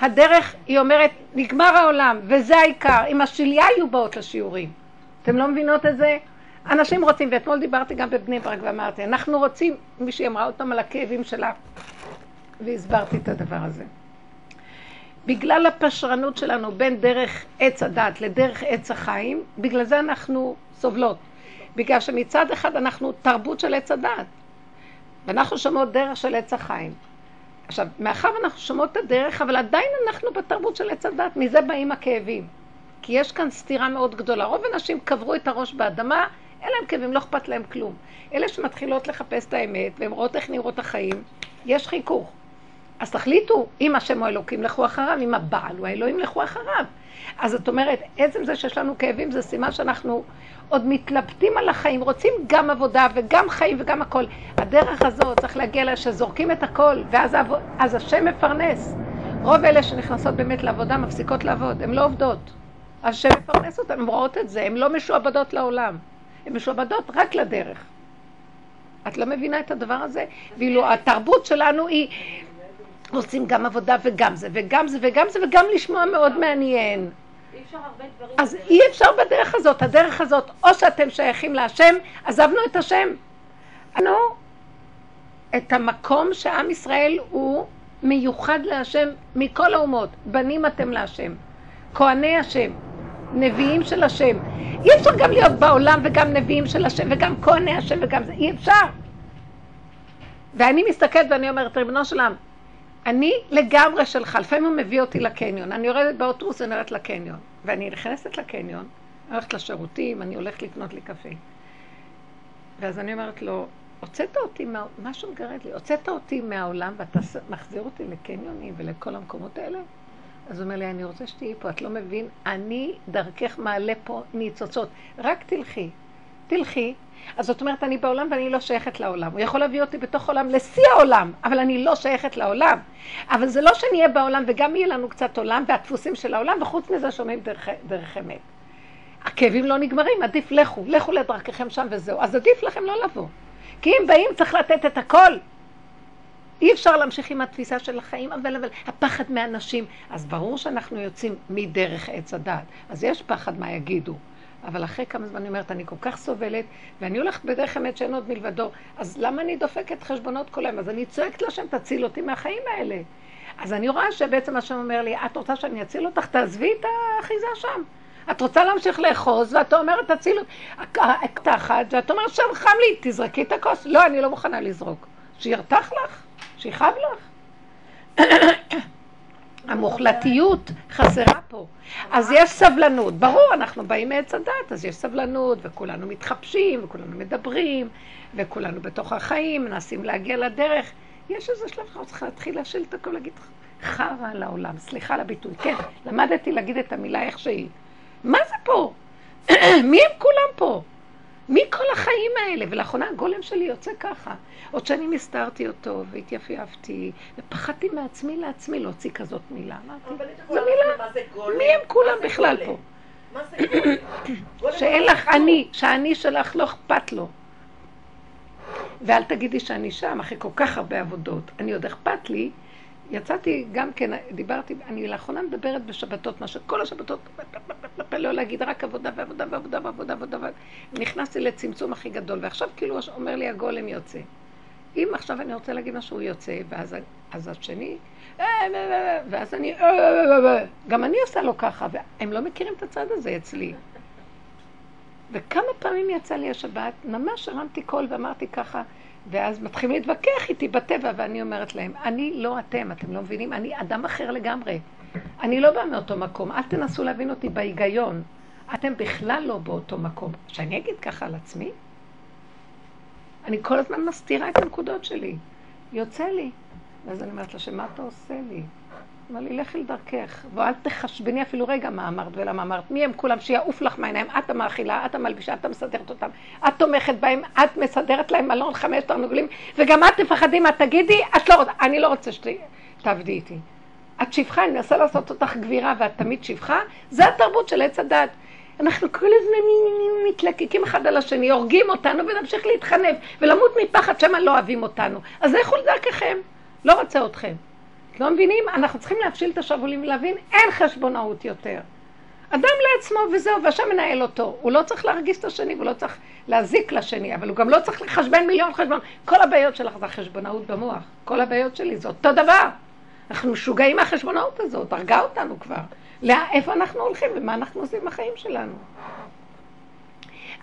הדרך, היא אומרת, נגמר העולם, וזה העיקר. עם השליה יהיו באות לשיעורים. אתם לא מבינות את זה? אנשים רוצים, ואתמול דיברתי גם בבני ברק ואמרתי, אנחנו רוצים, מישהי אמרה אותם על הכאבים שלה, והסברתי את הדבר הזה. בגלל הפשרנות שלנו בין דרך עץ הדת לדרך עץ החיים, בגלל זה אנחנו סובלות. בגלל שמצד אחד אנחנו תרבות של עץ הדת, ואנחנו שומעות דרך של עץ החיים. עכשיו, מאחר ואנחנו שומעות את הדרך, אבל עדיין אנחנו בתרבות של עץ הדת, מזה באים הכאבים. כי יש כאן סתירה מאוד גדולה. רוב הנשים קברו את הראש באדמה, אין להם כאבים, לא אכפת להם כלום. אלה שמתחילות לחפש את האמת, והן רואות איך נראות החיים, יש חיכוך. אז תחליטו, אם השם הוא אלוקים, לכו אחריו, אם הבעל הוא האלוהים, לכו אחריו. אז את אומרת, עצם זה שיש לנו כאבים זה סימן שאנחנו עוד מתלבטים על החיים, רוצים גם עבודה וגם חיים וגם הכל. הדרך הזאת צריך להגיע לה שזורקים את הכל, ואז אז השם מפרנס. רוב אלה שנכנסות באמת לעבודה מפסיקות לעבוד, הן לא עובדות. השם מפרנס אותן, הן רואות את זה, הן לא משועבדות לעולם. הן משועבדות רק לדרך. את לא מבינה את הדבר הזה? ואילו התרבות שלנו היא רוצים גם עבודה וגם זה, וגם זה, וגם זה, וגם לשמוע מאוד מעניין. אז אי אפשר בדרך הזאת. הדרך הזאת, או שאתם שייכים להשם, עזבנו את השם. אנו, את המקום שעם ישראל הוא מיוחד להשם מכל האומות. בנים אתם להשם. כהני השם. נביאים של השם. אי אפשר גם להיות בעולם וגם נביאים של השם וגם כהני השם וגם זה. אי אפשר. ואני מסתכלת ואני אומרת, ריבונו של עם, אני לגמרי שלך, לפעמים הוא מביא אותי לקניון, אני יורדת באוטובוס הולכת לקניון, ואני נכנסת לקניון, הולכת לשירותים, אני הולכת לקנות לי קפה. ואז אני אומרת לו, הוצאת אותי, מה... משהו מגרד לי, הוצאת אותי מהעולם ואתה מחזיר אותי לקניונים ולכל המקומות האלה? אז הוא אומר לי, אני רוצה שתהיי פה, את לא מבין, אני דרכך מעלה פה ניצוצות, רק תלכי, תלכי, אז זאת אומרת, אני בעולם ואני לא שייכת לעולם. הוא יכול להביא אותי בתוך עולם לשיא העולם, אבל אני לא שייכת לעולם. אבל זה לא שאני אהיה בעולם וגם יהיה לנו קצת עולם והדפוסים של העולם, וחוץ מזה שומעים דרך, דרך אמת. הכאבים לא נגמרים, עדיף לכו, לכו לדרככם שם וזהו. אז עדיף לכם לא לבוא. כי אם באים צריך לתת את הכל. אי אפשר להמשיך עם התפיסה של החיים, אבל, אבל הפחד מאנשים. אז ברור שאנחנו יוצאים מדרך עץ הדת. אז יש פחד מה יגידו. אבל אחרי כמה זמן אני אומרת, אני כל כך סובלת, ואני הולכת בדרך אמת שאין עוד מלבדו, אז למה אני דופקת חשבונות כל היום? אז אני צועקת להשם, תציל אותי מהחיים האלה. אז אני רואה שבעצם השם אומר לי, את רוצה שאני אציל אותך? תעזבי את האחיזה שם. את רוצה להמשיך לאחוז, ואת אומרת, תציל. תחת, ואת אומרת, שם חם לי, תזרקי את הכוס. לא, אני לא מוכנה לזרוק. שירתח לך, שיכאב לך. המוחלטיות חסרה פה. אז יש סבלנות. ברור, אנחנו באים מעץ הדת, אז יש סבלנות, וכולנו מתחפשים, וכולנו מדברים, וכולנו בתוך החיים, מנסים להגיע לדרך. יש איזה שלב שאנחנו צריכים להתחיל להשיל את הכל, להגיד חרא על העולם, סליחה על הביטוי. כן, למדתי להגיד את המילה איך שהיא. מה זה פה? מי הם כולם פה? מי כל החיים האלה? ולאחרונה הגולם שלי יוצא ככה. עוד שאני מסתרתי אותו והתייפייפתי, ופחדתי מעצמי לעצמי להוציא כזאת מילה. אמרתי, זו מילה, מי הם כולם בכלל פה? מה זה גולם? שאין לך אני, שהאני שלך לא אכפת לו. ואל תגידי שאני שם, אחרי כל כך הרבה עבודות. אני עוד אכפת לי. יצאתי גם כן, דיברתי, אני לאחרונה מדברת בשבתות, מה שכל השבתות, לא להגיד רק עבודה ועבודה ועבודה ועבודה ועבודה, נכנסתי לצמצום הכי גדול, ועכשיו כאילו אומר לי הגולם יוצא. אם עכשיו אני רוצה להגיד משהו, הוא יוצא, ואז אז השני, ואז אני, גם אני עושה לו ככה, והם לא מכירים את הצד הזה אצלי. וכמה פעמים יצא לי השבת, ממש הרמתי קול ואמרתי ככה, ואז מתחילים להתווכח איתי בטבע, ואני אומרת להם, אני לא אתם, אתם לא מבינים? אני אדם אחר לגמרי. אני לא באה מאותו מקום, אל תנסו להבין אותי בהיגיון. אתם בכלל לא באותו מקום. שאני אגיד ככה על עצמי? אני כל הזמן מסתירה את הנקודות שלי. יוצא לי. ואז אני אומרת לה, שמה אתה עושה לי? אמר לי, לכי לדרכך, ואל תחשבני אפילו רגע מה אמרת ולמה אמרת. מי הם כולם? שיעוף לך מהעיניים. את המאכילה, את המלבישה, את המסדרת אותם. את תומכת בהם, את מסדרת להם מלון חמש תרנגולים, וגם את תפחדי מה תגידי, את לא רוצה, אני לא רוצה שתעבדי איתי. את שפחה, אני מנסה לעשות אותך גבירה ואת תמיד שפחה, זה התרבות של עץ הדת. אנחנו כל הזמן מתלקקים אחד על השני, הורגים אותנו ונמשיך להתחנף ולמות מפחד שמא לא אוהבים אותנו. אז לכו לדרככם, לא רוצה אתכם. לא מבינים? אנחנו צריכים להפשיל את השרוולים ולהבין, אין חשבונאות יותר. אדם לעצמו וזהו, והשם מנהל אותו. הוא לא צריך להרגיש את השני, הוא לא צריך להזיק לשני, אבל הוא גם לא צריך לחשבן מיליון חשבון. כל הבעיות שלך זה החשבונאות במוח. כל הבעיות שלי זה אותו דבר. אנחנו משוגעים מהחשבונאות הזאת, הרגה אותנו כבר. לאיפה אנחנו הולכים ומה אנחנו עושים בחיים שלנו.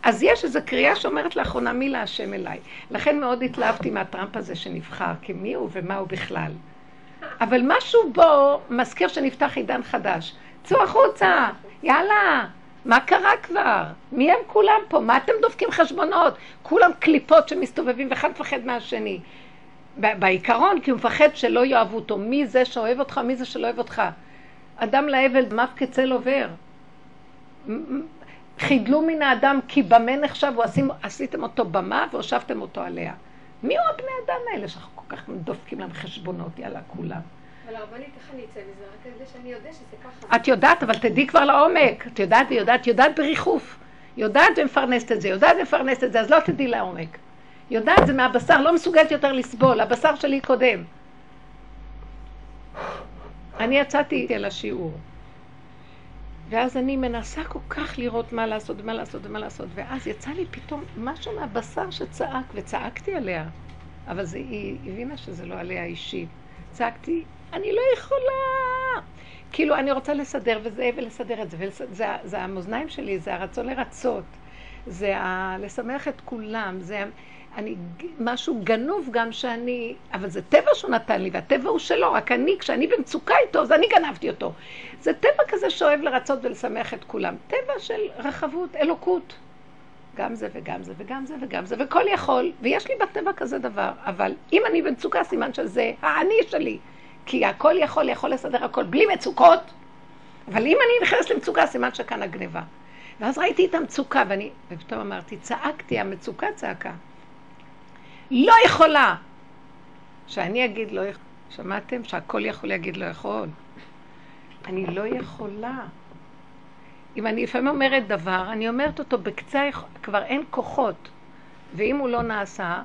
אז יש איזו קריאה שאומרת לאחרונה מי להשם אליי. לכן מאוד התלהבתי מהטראמפ הזה שנבחר, כי מי הוא ומה הוא בכלל. אבל משהו בו מזכיר שנפתח עידן חדש. צאו החוצה, יאללה, מה קרה כבר? מי הם כולם פה? מה אתם דופקים חשבונות? כולם קליפות שמסתובבים ואחד מפחד מהשני. בעיקרון, כי הוא מפחד שלא יאהבו אותו. מי זה שאוהב אותך, מי זה שלא אוהב אותך. אדם לאבל דמיו כצל עובר. חידלו מן האדם כי במה נחשב, עשיתם אותו במה והושבתם אותו עליה. מי הוא הבני אדם האלה שאנחנו כל כך דופקים להם חשבונות, יאללה, כולם. אבל הרבנית, איך אני אצא מזה? רק כדי שאני יודע שזה ככה. את יודעת, אבל תדעי כבר לעומק. את יודעת ויודעת, יודעת בריחוף. יודעת ומפרנסת את זה, יודעת ומפרנסת את זה, אז לא תדעי לעומק. יודעת זה מהבשר, לא מסוגלת יותר לסבול, הבשר שלי קודם. אני יצאתי אל השיעור. ואז אני מנסה כל כך לראות מה לעשות ומה לעשות ומה לעשות, ואז יצא לי פתאום משהו מהבשר שצעק, וצעקתי עליה, אבל זה, היא הבינה שזה לא עליה אישית. צעקתי, אני לא יכולה! כאילו, אני רוצה לסדר וזה, ולסדר את זה, ולסדר, זה, זה המאזניים שלי, זה הרצון לרצות, זה ה, לשמח את כולם, זה אני, משהו גנוב גם שאני, אבל זה טבע שהוא נתן לי, והטבע הוא שלו, רק אני, כשאני במצוקה איתו, אז אני גנבתי אותו. זה טבע כזה שאוהב לרצות ולשמח את כולם. טבע של רחבות, אלוקות. גם זה וגם זה וגם זה וגם זה, וכל יכול, ויש לי בטבע כזה דבר, אבל אם אני במצוקה, סימן שזה האני שלי. כי הכל יכול, יכול לסדר הכל בלי מצוקות, אבל אם אני נכנסת למצוקה, סימן שכאן הגניבה. ואז ראיתי את המצוקה, ואני, ופתאום אמרתי, צעקתי, המצוקה צעקה. לא יכולה. שאני אגיד לא יכול, שמעתם? שהכל יכול להגיד לא יכול. אני לא יכולה. אם אני לפעמים אומרת דבר, אני אומרת אותו בקצה, כבר אין כוחות. ואם הוא לא נעשה,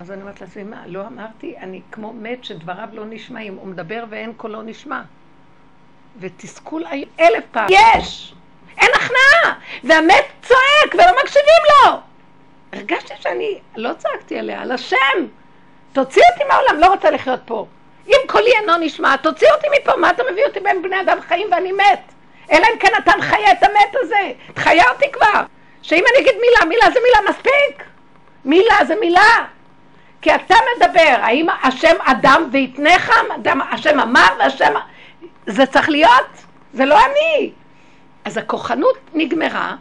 אז אני אומרת לעצמי, מה, לא אמרתי? אני כמו מת שדבריו לא נשמעים. הוא מדבר ואין קולו נשמע. ותסכול אלף פעם. יש! אין הכנעה! והמת צועק ולא מקשיבים לו! הרגשתי שאני לא צעקתי עליה, על השם. תוציא אותי מהעולם, לא רוצה לחיות פה. אם קולי אינו נשמע, תוציא אותי מפה, מה אתה מביא אותי בין בני אדם חיים ואני מת? אלא אם כן אתה מחיה את המת הזה. תחיה אותי כבר. שאם אני אגיד מילה, מילה זה מילה מספיק. מילה זה מילה. כי אתה מדבר, האם השם אדם ויתנך, השם אמר והשם... זה צריך להיות, זה לא אני. אז הכוחנות נגמרה,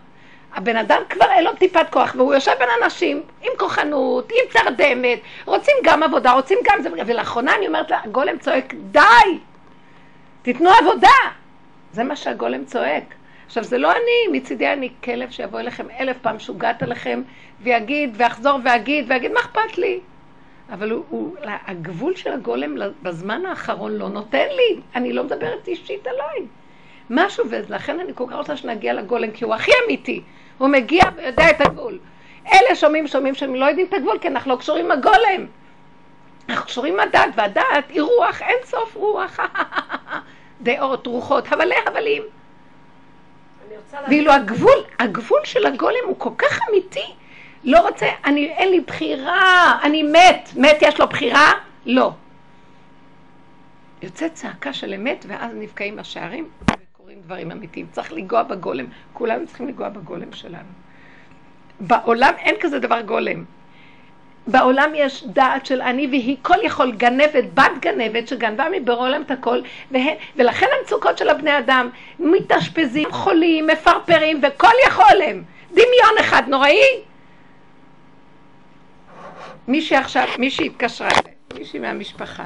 הבן אדם כבר אין לו טיפת כוח, והוא יושב בין אנשים עם כוחנות, עם תרדמת, רוצים גם עבודה, רוצים גם זה, ולאחרונה אני אומרת לה, הגולם צועק, די! תיתנו עבודה! זה מה שהגולם צועק. עכשיו, זה לא אני, מצידי אני כלב שיבוא אליכם אלף פעם שוגעת עליכם, ויגיד, ואחזור ואגיד, ויגיד, מה אכפת לי? אבל הוא, הוא, הגבול של הגולם בזמן האחרון לא נותן לי, אני לא מדברת אישית עליי. משהו, ולכן אני כל כך רוצה שנגיע לגולם, כי הוא הכי אמיתי. הוא מגיע ויודע את הגבול. אלה שומעים, שומעים שהם לא יודעים את הגבול, כי אנחנו לא קשורים עם הגולם. אנחנו קשורים עם הדת, והדת היא רוח, אין סוף רוח. דעות, רוחות, הבלי הבלים. ואילו הגבול, הגבול של הגולם הוא כל כך אמיתי, לא רוצה, אני, אין לי בחירה, אני מת. מת יש לו בחירה? לא. יוצאת צעקה של אמת, ואז נפגעים השערים. קורים דברים אמיתיים. צריך לנגוע בגולם. כולנו צריכים לנגוע בגולם שלנו. בעולם אין כזה דבר גולם. בעולם יש דעת של אני והיא כל יכול גנבת, בת גנבת שגנבה מבורא עולם את הכל והן, ולכן המצוקות של הבני אדם מתאשפזים, חולים, מפרפרים וכל יכול הם. דמיון אחד נוראי. מישהי עכשיו, מישהי התקשרה, מישהי מהמשפחה.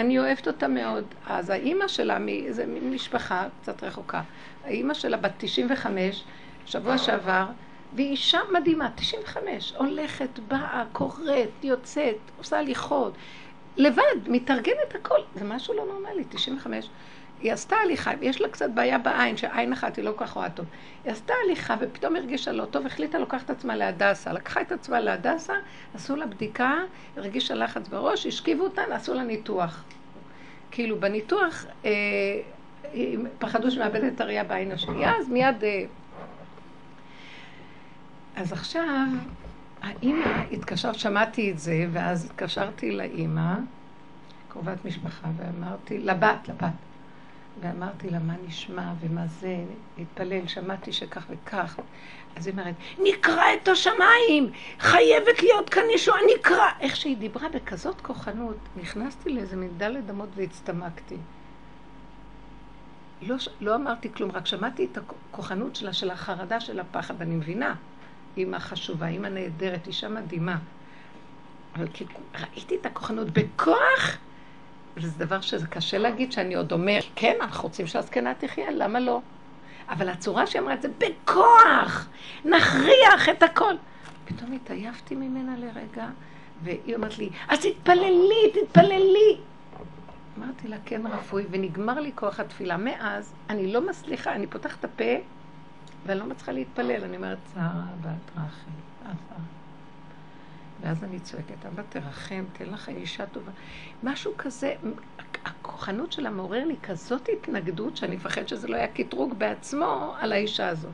אני אוהבת אותה מאוד. אז האימא שלה, זה משפחה קצת רחוקה, האימא שלה בת 95, שבוע שעבר, והיא אישה מדהימה, 95, הולכת, באה, קוראת, יוצאת, עושה הליכות, לבד, מתארגנת הכל, זה משהו לא נורמלי, 95. היא עשתה הליכה, יש לה קצת בעיה בעין, שעין אחת היא לא כל כך רואה טוב. היא עשתה הליכה ופתאום הרגישה לא טוב, החליטה לקחת את עצמה להדסה. לקחה את עצמה להדסה, עשו לה בדיקה, הרגישה לחץ בראש, השכיבו אותה, עשו לה ניתוח. כאילו בניתוח, אה, פחדו שמאבד את הראייה בעין השנייה, אז מיד... אה, אז עכשיו, האימא התקשרת, שמעתי את זה, ואז התקשרתי לאימא, קרובת משפחה, ואמרתי, לבת, לבת. ואמרתי לה, מה נשמע ומה זה, להתפלל, שמעתי שכך וכך. אז היא אומרת, נקרא את השמיים, חייבת להיות כאן ישועה, נקרא. איך שהיא דיברה בכזאת כוחנות, נכנסתי לאיזה מגדל אדמות והצטמקתי. לא, לא אמרתי כלום, רק שמעתי את הכוחנות שלה, של החרדה, של הפחד, אני מבינה. אימא חשובה, אימא נהדרת, אישה מדהימה. אבל כאילו, ראיתי את הכוחנות בכוח, וזה דבר שזה קשה להגיד שאני עוד אומר, כן, אנחנו רוצים שהזקנה תחיה, למה לא? אבל הצורה שהיא אמרה את זה, בכוח, נכריח את הכל. פתאום התעייפתי ממנה לרגע, והיא אומרת לי, אז תתפללי, תתפללי. אמרתי לה, כן רפואי, ונגמר לי כוח התפילה. מאז, אני לא מצליחה, אני פותחת את הפה, ואני לא מצליחה להתפלל. אני אומרת, צערה בת רחל. ואז אני צועקת, אבא תרחם, תן לך אישה טובה. משהו כזה, הכוחנות שלה מעורר לי כזאת התנגדות, שאני מפחד שזה לא היה קטרוג בעצמו על האישה הזאת.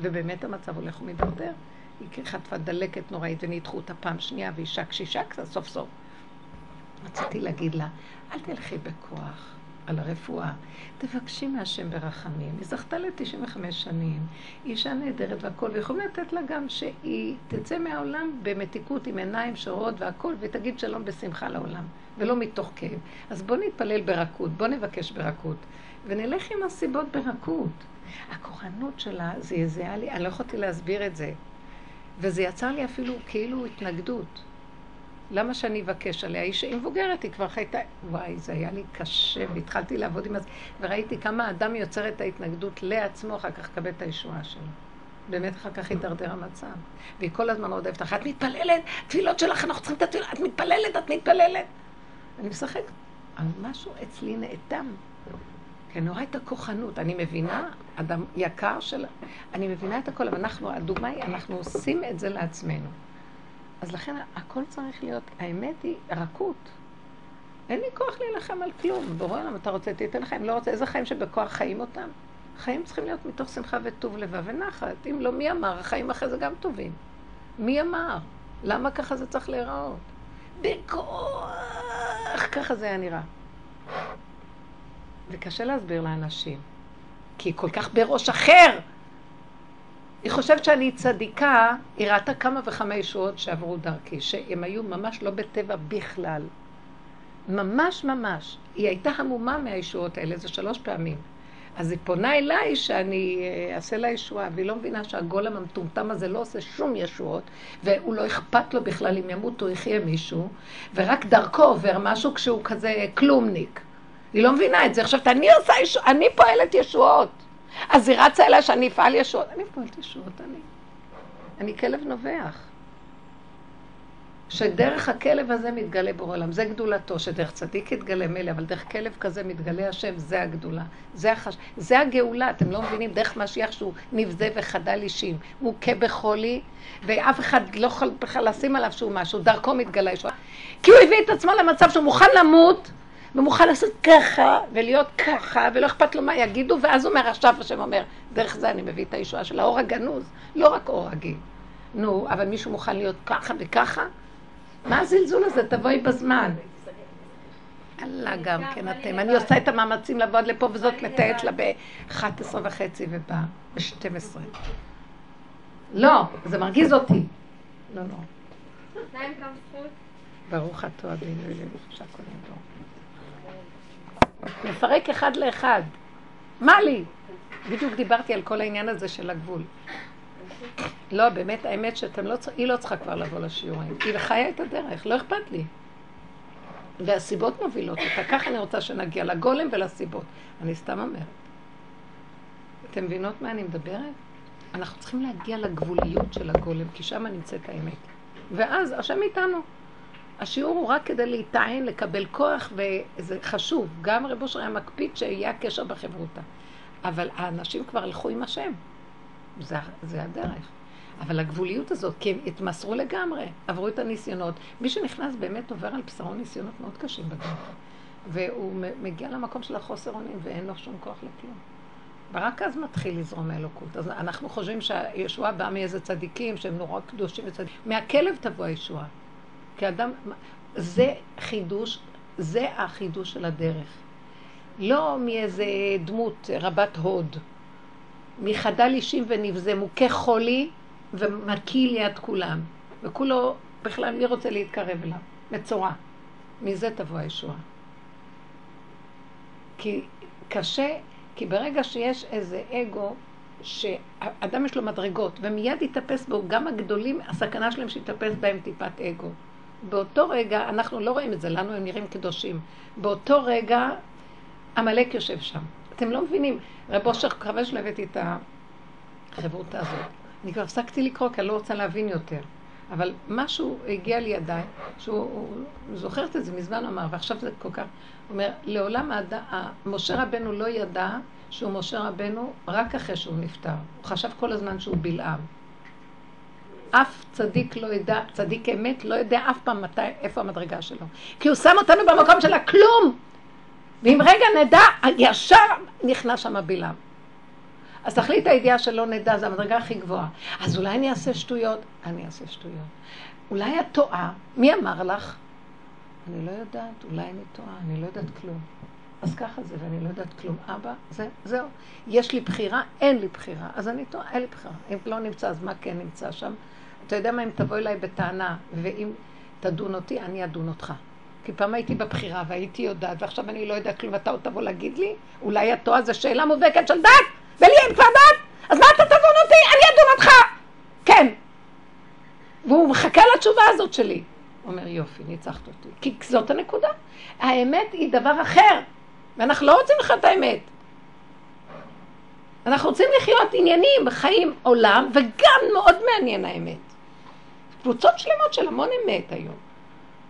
ובאמת המצב הולך ומתדרדר. היא חטפה דלקת נוראית וניתחו אותה פעם שנייה, ואישה קשישה קצת סוף סוף. רציתי להגיד לה, אל תלכי בכוח על הרפואה, תבקשי מהשם ברחמים. היא זכתה ל-95 שנים, אישה נהדרת והכול, ויכולים לתת לה גם שהיא תצא מהעולם במתיקות עם עיניים שרות והכול, ותגיד שלום בשמחה לעולם, ולא מתוך כאב. אז בואו נתפלל ברכות, בואו נבקש ברכות, ונלך עם הסיבות ברכות. הכוחנות שלה זעזעה לי, אני לא יכולתי להסביר את זה. וזה יצר לי אפילו כאילו התנגדות. למה שאני אבקש עליה? היא מבוגרת, היא כבר חייתה... וואי, זה היה לי קשה, והתחלתי לעבוד עם זה, וראיתי כמה האדם יוצר את ההתנגדות לעצמו, אחר כך קבל את הישועה שלו. באמת אחר כך הידרדר המצב. והיא כל הזמן רודפת לך, את מתפללת, תפילות שלך, אנחנו צריכים את התפילות, את מתפללת, את מתפללת. אני משחקת, אבל משהו אצלי נאטם. כי אני רואה את הכוחנות, אני מבינה, אדם יקר של... אני מבינה את הכל, אבל אנחנו, הדוגמה היא, אנחנו עושים את זה לעצמנו. אז לכן הכל צריך להיות, האמת היא רכות. אין לי כוח להילחם על כלום. בורא עולם, אתה רוצה, תיתן חיים. לא רוצה, איזה חיים שבכוח חיים אותם? חיים צריכים להיות מתוך שמחה וטוב לבב ונחת. אם לא, מי אמר? החיים אחרי זה גם טובים. מי אמר? למה ככה זה צריך להיראות? בכוח! ככה זה היה נראה. וקשה להסביר לאנשים. כי כל כך בראש אחר. היא חושבת שאני צדיקה, היא ראתה כמה וכמה ישועות שעברו דרכי, שהם היו ממש לא בטבע בכלל. ממש ממש. היא הייתה המומה מהישועות האלה, זה שלוש פעמים. אז היא פונה אליי שאני אה, אעשה לה ישועה, והיא לא מבינה שהגולם המטומטם הזה לא עושה שום ישועות, והוא לא אכפת לו בכלל אם ימות או יחיה מישהו, ורק דרכו עובר משהו כשהוא כזה כלומניק. היא לא מבינה את זה. עכשיו, אני עושה ישועות, אני פועלת ישועות. אז היא רצה אליי שאני אפעל ישועות. אני פועלת ישועות, אני. אני כלב נובח. שדרך הכלב הזה מתגלה בורא עולם, זה גדולתו, שדרך צדיק יתגלה מילא, אבל דרך כלב כזה מתגלה השם, זה הגדולה, זה, החש... זה הגאולה, אתם לא מבינים, דרך משיח שהוא נבזה וחדל אישים, מוכה בחולי, ואף אחד לא יכול בכלל לשים עליו שהוא משהו, דרכו מתגלה ישועה, כי הוא הביא את עצמו למצב שהוא מוכן למות, ומוכן לעשות ככה, ולהיות ככה, ולא אכפת לו מה יגידו, ואז אומר, עכשיו השם אומר, דרך זה אני מביא את הישועה של האור הגנוז, לא רק אור רגיל. נו, אבל מישהו מוכן להיות ככה וככה? מה הזלזול הזה? תבואי בזמן. אללה גם כן אתם. אני עושה את המאמצים לבוא עד לפה, וזאת מתארת לה ב-11 וחצי ובאה ב-12. לא, זה מרגיז אותי. לא, לא. ברוך אתה אבינו שהכל ידור. מפרק אחד לאחד. מה לי? בדיוק דיברתי על כל העניין הזה של הגבול. לא, באמת, האמת שאתם לא צריכים, היא לא צריכה כבר לבוא לשיעורים. היא חיה את הדרך, לא אכפת לי. והסיבות מובילות אותה. ככה אני רוצה שנגיע לגולם ולסיבות. אני סתם אומרת. אתם מבינות מה אני מדברת? אנחנו צריכים להגיע לגבוליות של הגולם, כי שם נמצאת האמת. ואז השם איתנו. השיעור הוא רק כדי להיטען, לקבל כוח, וזה חשוב. גם רב אושר היה מקפיד שיהיה הקשר בחברותה. אבל האנשים כבר הלכו עם השם. זה, זה הדרך. אבל הגבוליות הזאת, כי הם התמסרו לגמרי, עברו את הניסיונות. מי שנכנס באמת עובר על בשרו ניסיונות מאוד קשים בדרך. והוא מגיע למקום של החוסר אונים ואין לו שום כוח לכלום. ורק אז מתחיל לזרום האלוקות. אז אנחנו חושבים שהישועה באה מאיזה צדיקים שהם נורא קדושים וצדיקים. מהכלב תבוא הישועה. כי אדם, זה חידוש, זה החידוש של הדרך. לא מאיזה דמות רבת הוד, מחדל אישים מוכה חולי ומקיא ליד כולם. וכולו, בכלל, מי רוצה להתקרב אליו? מצורע. מזה תבוא הישועה. כי קשה, כי ברגע שיש איזה אגו, שאדם יש לו מדרגות, ומיד יתאפס בו, גם הגדולים, הסכנה שלהם שיתאפס בהם טיפת אגו. באותו רגע, אנחנו לא רואים את זה, לנו הם נראים קדושים. באותו רגע, עמלק יושב שם. אתם לא מבינים. רב אושר, מקווה שלא הבאתי את החברותה הזאת. אני כבר הפסקתי לקרוא, כי אני לא רוצה להבין יותר. אבל משהו הגיע לידיי, שהוא זוכרת את זה מזמן אמר, ועכשיו זה כל כך, הוא אומר, לעולם האדם, משה רבנו לא ידע שהוא משה רבנו רק אחרי שהוא נפטר. הוא חשב כל הזמן שהוא בלעם. אף צדיק לא ידע, צדיק אמת לא יודע אף פעם מתי, איפה המדרגה שלו. כי הוא שם אותנו במקום של הכלום. ואם רגע נדע, ישר נכנס שם הבלעם. אז תכלית הידיעה שלא נדע, זה המדרגה הכי גבוהה. אז אולי אני אעשה שטויות? אני אעשה שטויות. אולי את טועה? מי אמר לך? אני לא יודעת, אולי אני טועה, אני לא יודעת כלום. אז ככה זה, ואני לא יודעת כלום. אבא, זה, זהו. יש לי בחירה, אין לי בחירה. אז אני טועה, אין לי בחירה. אם לא נמצא, אז מה כן נמצא שם? אתה יודע מה, אם תבוא אליי בטענה, ואם תדון אותי, אני אדון אותך. כי פעם הייתי בבחירה והייתי יודעת, ועכשיו אני לא יודעת כלום, אתה עוד תבוא להגיד לי? אולי את טועה, זו שאלה מובהקת של דת! ולי אין כבר דת, אז מה אתה תדון אותי? אני אדון אותך! כן. והוא מחכה לתשובה הזאת שלי. אומר, יופי, ניצחת אותי. כי זאת הנקודה. האמת היא דבר אחר, ואנחנו לא רוצים לחיות את האמת. אנחנו רוצים לחיות עניינים, חיים עולם, וגם מאוד מעניין האמת. קבוצות שלמות של המון אמת היום.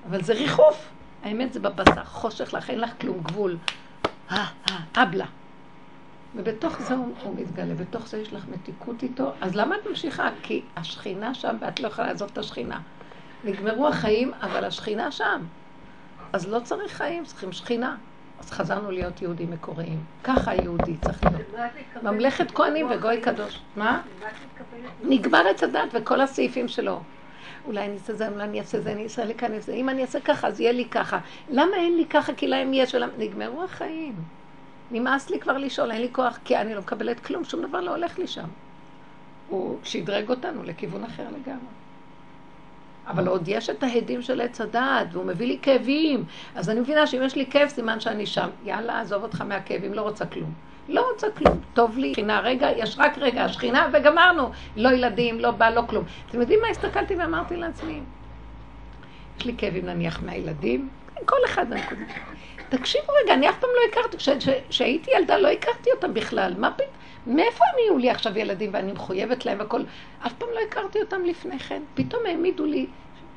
אבל זה ריחוף. האמת זה בבשר, חושך לך, אין לך כלום, גבול. אה, אה, אבלה. ובתוך זה הוא, מתגלה, בתוך זה יש לך מתיקות איתו, אז למה את ממשיכה? כי השכינה שם ואת לא יכולה לעזוב את השכינה. נגמרו החיים, אבל השכינה שם. אז לא צריך חיים, צריכים שכינה. אז חזרנו להיות יהודים מקוריים. ככה היהודי צריך להיות. ממלכת כהנים וגוי קדוש. מה? נגמר עץ הדת וכל הסעיפים שלו. אולי אני אעשה זה, אולי אני אעשה זה, אני אעשה לי כאן, אם אני אעשה ככה, אז יהיה לי ככה. למה אין לי ככה? כי להם יש, נגמרו החיים. נמאס לי כבר לשאול, אין לי כוח, כי אני לא מקבלת כלום, שום דבר לא הולך לי שם. הוא שדרג אותנו לכיוון אחר לגמרי. אבל עוד יש את ההדים של עץ הדעת, והוא מביא לי כאבים. אז אני מבינה שאם יש לי כאב, סימן שאני שם. יאללה, עזוב אותך מהכאבים, לא רוצה כלום. לא רוצה כלום. טוב לי, שכינה, רגע, יש רק רגע, השכינה, וגמרנו. לא ילדים, לא בא, לא כלום. אתם יודעים מה הסתכלתי ואמרתי לעצמי? יש לי כאבים נניח מהילדים, כל אחד מהנקודה. תקשיבו רגע, אני אף פעם לא הכרתי, כשהייתי ילדה לא הכרתי אותם בכלל. מה פתאום? מאיפה הם יהיו לי עכשיו ילדים ואני מחויבת להם והכל? אף פעם לא הכרתי אותם לפני כן. פתאום העמידו לי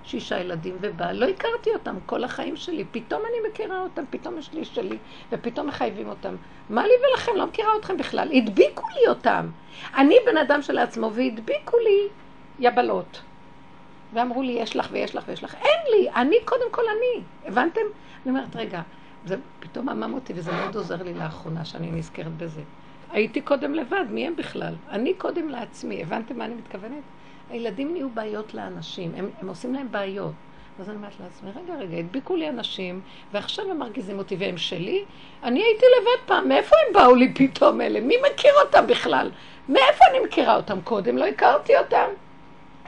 שישה ילדים ובעל, לא הכרתי אותם כל החיים שלי. פתאום אני מכירה אותם, פתאום יש לי שלי, ופתאום מחייבים אותם. מה לי ולכם? לא מכירה אתכם בכלל. הדביקו לי אותם. אני בן אדם שלעצמו והדביקו לי יבלות. ואמרו לי, יש לך ויש לך ויש לך. אין לי, אני קודם כל אני. הבנתם? אני אומרת, רגע, זה פתאום עמם אותי, וזה מאוד עוזר לי לאחרונה שאני נזכרת בזה. הייתי קודם לבד, מי הם בכלל? אני קודם לעצמי, הבנתם מה אני מתכוונת? הילדים נהיו בעיות לאנשים, הם, הם עושים להם בעיות. אז אני אומרת לעצמי, רגע, רגע, הדביקו לי אנשים, ועכשיו הם מרגיזים אותי והם שלי? אני הייתי לבד פעם, מאיפה הם באו לי פתאום אלה? מי מכיר אותם בכלל? מאיפה אני מכירה אותם קודם? לא הכרתי אותם.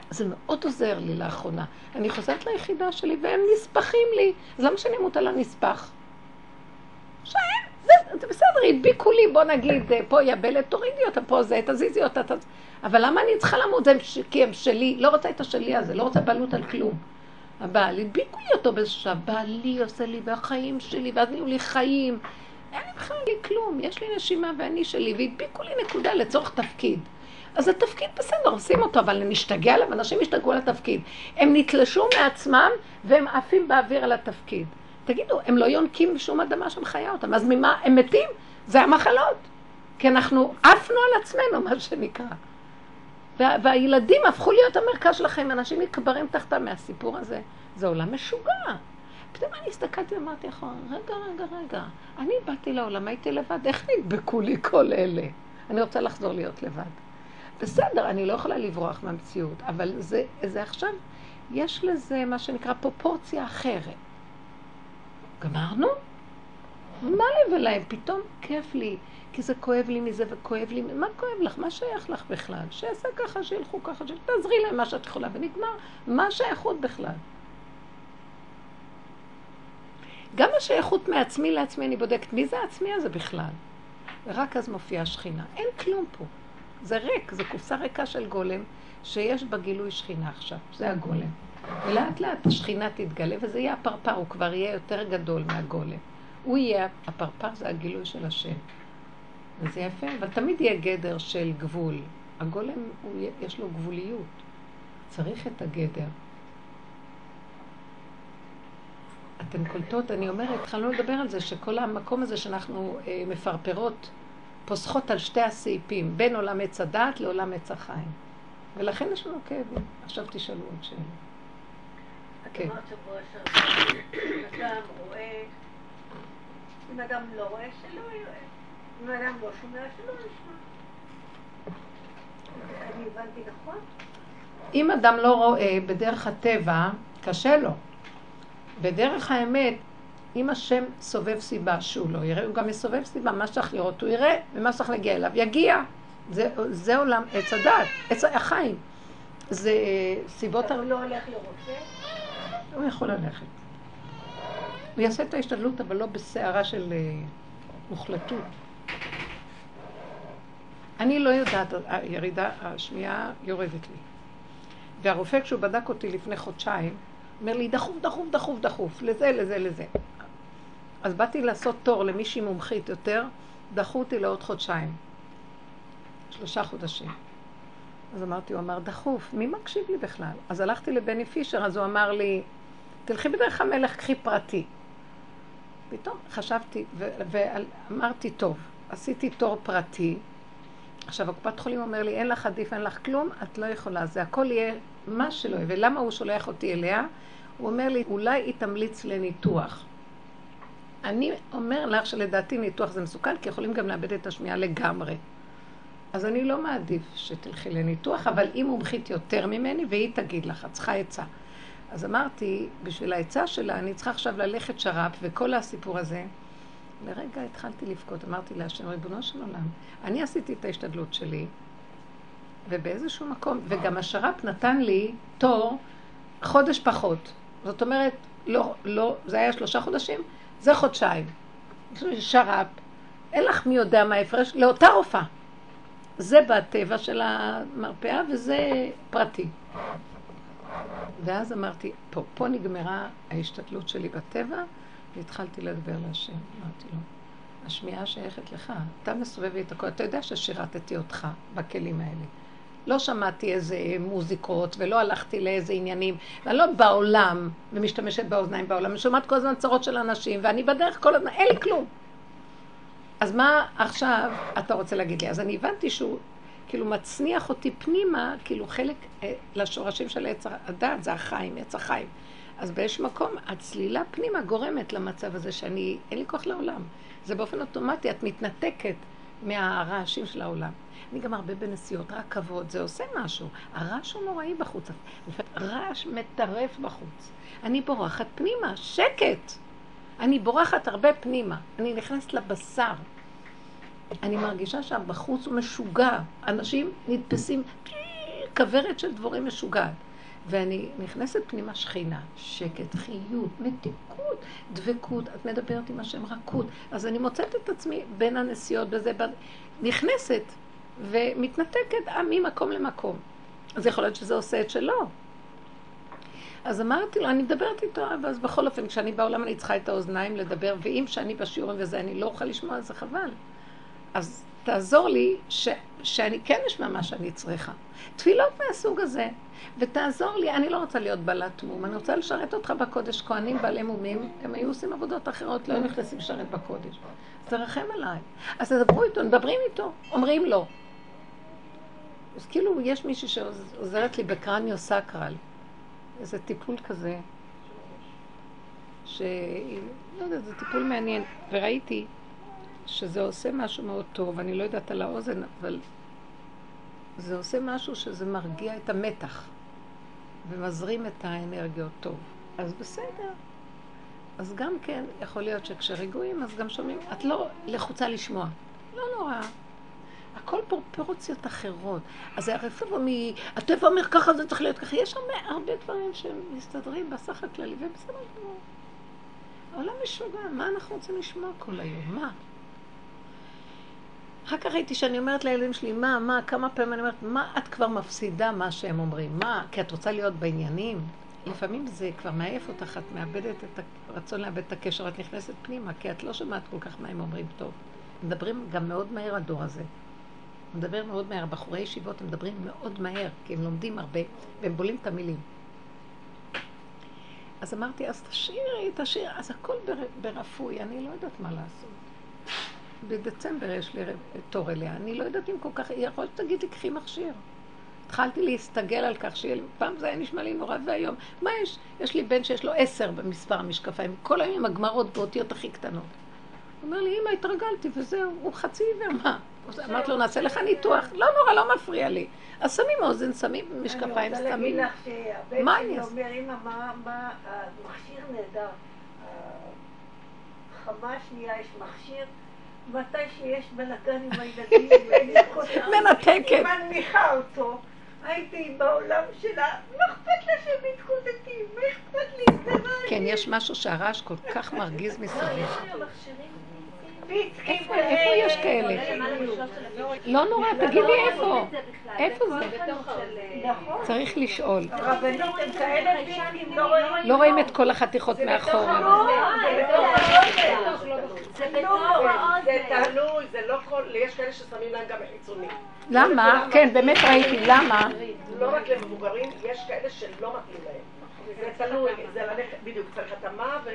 זה מאוד עוזר לי לאחרונה. אני חוזרת ליחידה שלי והם נספחים לי. אז למה שאני אמות על הנספח? שהם, זה, בסדר, הדביקו לי, בוא נגיד, אה, פה יבלת, תורידי אותה, פה זה, תזיזי אותה, תז... אבל למה אני צריכה למות? זה כי הם שלי, לא רוצה את השלי הזה, לא רוצה בעלות על כלום. הבעל, הדביקו לי אותו באיזשהו שעה, בעלי עושה לי והחיים שלי, ואז נהיו לי חיים. אין לי בכלל לי כלום, יש לי נשימה ואני שלי, והדביקו לי נקודה לצורך תפקיד. אז התפקיד בסדר, עושים אותו, אבל נשתגע עליו, אנשים השתגעו על התפקיד. הם נתלשו מעצמם והם עפים באוויר על התפקיד. תגידו, הם לא יונקים בשום אדמה שם חיה אותם, אז ממה הם מתים? זה המחלות. כי אנחנו עפנו על עצמנו, מה שנקרא. וה, והילדים הפכו להיות המרכז של החיים, אנשים נקברים תחתם מהסיפור הזה. זה עולם משוגע. פתאום אני הסתכלתי ואמרתי רגע, רגע, רגע, אני באתי לעולם, הייתי לבד, איך נדבקו לי כל אלה? אני רוצה לחזור להיות לבד. בסדר, אני לא יכולה לברוח מהמציאות, אבל זה, זה עכשיו, יש לזה מה שנקרא פרופורציה אחרת. גמרנו? מה לי ולהם? פתאום כיף לי, כי זה כואב לי מזה וכואב לי, מה כואב לך? מה שייך לך בכלל? שיעשה ככה, שילכו ככה, תעזרי להם מה שאת יכולה, ונגמר. מה השייכות בכלל? גם השייכות מעצמי לעצמי, אני בודקת מי זה העצמי הזה בכלל. ורק אז מופיעה שכינה. אין כלום פה. זה ריק, זה קופסה ריקה של גולם, שיש בה גילוי שכינה עכשיו. זה הגולם. ולאט לאט השכינה תתגלה, וזה יהיה הפרפר, הוא כבר יהיה יותר גדול מהגולם. הוא יהיה, הפרפר זה הגילוי של השם. וזה יפה, אבל תמיד יהיה גדר של גבול. הגולם, הוא, יש לו גבוליות. צריך את הגדר. אתן קולטות, אני אומרת, התחלנו לדבר על זה, שכל המקום הזה שאנחנו אה, מפרפרות, פוסחות על שתי הסעיפים, בין עולם עץ הדעת לעולם עץ החיים. ולכן יש לנו כאבים. עכשיו תשאלו עוד שאלה. את אמרת שבוע שעבר, אדם רואה, אם אדם לא רואה, שלא יראה. אם אדם לא שומע, שלא ישמע. אני הבנתי נכון? אם אדם לא רואה בדרך הטבע, קשה לו. בדרך האמת, אם השם סובב סיבה שהוא לא יראה, הוא גם מסובב סיבה, מה שצריך לראות הוא יראה, ומה שצריך להגיע אליו יגיע. זה, זה עולם עץ הדת, עץ החיים. זה סיבות... הוא לא הולך לרופא? הוא יכול ללכת. הוא יעשה את ההשתדלות, אבל לא בסערה של אה, מוחלטות. אני לא יודעת, הירידה, השמיעה יורדת לי. והרופא, כשהוא בדק אותי לפני חודשיים, אומר לי, דחוף, דחוף, דחוף, דחוף, לזה, לזה, לזה. אז באתי לעשות תור למישהי מומחית יותר, דחו אותי לעוד חודשיים. שלושה חודשים. אז אמרתי, הוא אמר, דחוף, מי מקשיב לי בכלל? אז הלכתי לבני פישר, אז הוא אמר לי, תלכי בדרך המלך, קחי פרטי. פתאום חשבתי, ואמרתי, טוב, עשיתי תור פרטי. עכשיו, הקופת חולים אומר לי, אין לך עדיף, אין לך כלום, את לא יכולה, זה הכל יהיה מה שלא יהיה. ולמה הוא שולח אותי אליה? הוא אומר לי, אולי היא תמליץ לניתוח. אני אומר לך שלדעתי ניתוח זה מסוכן, כי יכולים גם לאבד את השמיעה לגמרי. אז אני לא מעדיף שתלכי לניתוח, אבל היא מומחית יותר ממני, והיא תגיד לך, את צריכה עצה. אז אמרתי, בשביל העצה שלה, אני צריכה עכשיו ללכת שר"פ, וכל הסיפור הזה. לרגע התחלתי לבכות, אמרתי להשם, ריבונו של עולם, אני עשיתי את ההשתדלות שלי, ובאיזשהו מקום, וגם השר"פ נתן לי תור חודש פחות. זאת אומרת, לא, לא, זה היה שלושה חודשים, זה חודשיים. שר"פ, אין לך מי יודע מה ההפרש, לאותה רופאה. זה בטבע של המרפאה וזה פרטי. ואז אמרתי, פה, פה נגמרה ההשתתלות שלי בטבע, והתחלתי לדבר להשם. אמרתי לו, השמיעה שייכת לך, אתה מסובב לי את הכל, אתה יודע ששירתתי אותך בכלים האלה. לא שמעתי איזה מוזיקות, ולא הלכתי לאיזה עניינים, ואני לא בעולם ומשתמשת באוזניים בעולם, אני שומעת כל הזמן צרות של אנשים, ואני בדרך כל הזמן, אין לי כלום. אז מה עכשיו אתה רוצה להגיד לי? אז אני הבנתי שהוא כאילו מצניח אותי פנימה, כאילו חלק אה, לשורשים של עץ הדת, זה החיים, עץ החיים. אז באיזשהו מקום, הצלילה פנימה גורמת למצב הזה שאני, אין לי כוח לעולם. זה באופן אוטומטי, את מתנתקת מהרעשים של העולם. אני גם הרבה בנסיעות, רק כבוד, זה עושה משהו. הרעש הוא נוראי בחוץ, רעש מטרף בחוץ. אני בורחת פנימה, שקט. אני בורחת הרבה פנימה. אני נכנסת לבשר. אני מרגישה שהבחוץ הוא משוגע. אנשים נתפסים, כוורת של דבורים משוגעת. ואני נכנסת פנימה שכינה, שקט, חיות, מתיקות, דבקות, את מדברת עם השם רכות. אז אני מוצאת את עצמי בין הנסיעות בזה, נכנסת ומתנתקת אה, ממקום למקום. אז יכול להיות שזה עושה את שלו. אז אמרתי לו, אני מדברת איתו, ואז בכל אופן, כשאני בעולם אני צריכה את האוזניים לדבר, ואם שאני בשיעורים וזה, אני לא אוכל לשמוע, זה חבל. אז תעזור לי ש, שאני כן אשמע מה שאני צריכה. תפילות מהסוג הזה, ותעזור לי, אני לא רוצה להיות בעלת מום, אני רוצה לשרת אותך בקודש. כהנים בעלי מומים, הם היו עושים עבודות אחרות, לא היו נכנסים לשרת בקודש. אז תרחם עליי. אז תדברו איתו, מדברים איתו, אומרים לו. אז כאילו יש מישהי שעוזרת לי בקרניו סקרל, איזה טיפול כזה, ש... לא יודעת, זה טיפול מעניין. וראיתי שזה עושה משהו מאוד טוב, אני לא יודעת על האוזן, אבל זה עושה משהו שזה מרגיע את המתח ומזרים את האנרגיות טוב. אז בסדר. אז גם כן, יכול להיות שכשרגועים, אז גם שומעים, את לא לחוצה לשמוע. לא נורא. הכל פרופורציות אחרות. אז הרפורמה מ... הטבע אומר ככה, זה צריך להיות ככה. יש הרבה, הרבה דברים שמסתדרים בסך הכללי, ובסדר גמור. העולם משוגע, מה אנחנו רוצים לשמוע כל היום? מה? אחר כך ראיתי שאני אומרת לילדים שלי, מה, מה, כמה פעמים אני אומרת, מה את כבר מפסידה מה שהם אומרים? מה, כי את רוצה להיות בעניינים? לפעמים זה כבר מעייף אותך, את מאבדת את הרצון לאבד את הקשר, את נכנסת פנימה, כי את לא שומעת כל כך מה הם אומרים טוב. מדברים גם מאוד מהר הדור הזה. מדבר מאוד מהר. בחורי ישיבות הם מדברים מאוד מהר, כי הם לומדים הרבה, והם בולים את המילים. אז אמרתי, אז תשאירי, תשאירי, אז הכל ברפוי, אני לא יודעת מה לעשות. בדצמבר יש לי תור אליה, אני לא יודעת אם כל כך, יכול להיות שתגידי, קחי מכשיר. התחלתי להסתגל על כך שפעם זה היה נשמע לי נורא ואיום. מה יש? יש לי בן שיש לו עשר במספר המשקפיים, כל היום עם הגמרות באותיות הכי קטנות. הוא אומר לי, אמא, התרגלתי וזהו, הוא חצי עיוור, מה? אמרתי לו, נעשה לך ניתוח. לא נורא, לא מפריע לי. אז שמים אוזן, שמים משקפיים, שמים... אני רוצה להגיד לך שהבן שלי אומר, אמא, מה, המכשיר נהדר. חמה שנייה יש מכשיר. מתי שיש בלאגן עם הילדים, מנתקת. היא מנמיכה אותו. הייתי בעולם שלה, לא אכפת לה שהם מתקוטטים, מה אכפת לי, לא... כן, יש משהו שהרעש כל כך מרגיז מסביב. איפה יש כאלה? לא נורא, תגידי איפה. איפה זה? צריך לשאול. לא רואים את כל החתיכות מאחורה. זה תלוי, זה לא כל... יש כאלה ששמים להם גם חיצוני. למה? כן, באמת ראיתי, למה? לא רק למבוגרים, יש כאלה שלא מתאים להם. זה תלוי, זה ללכת, בדיוק, צריך התאמה ו...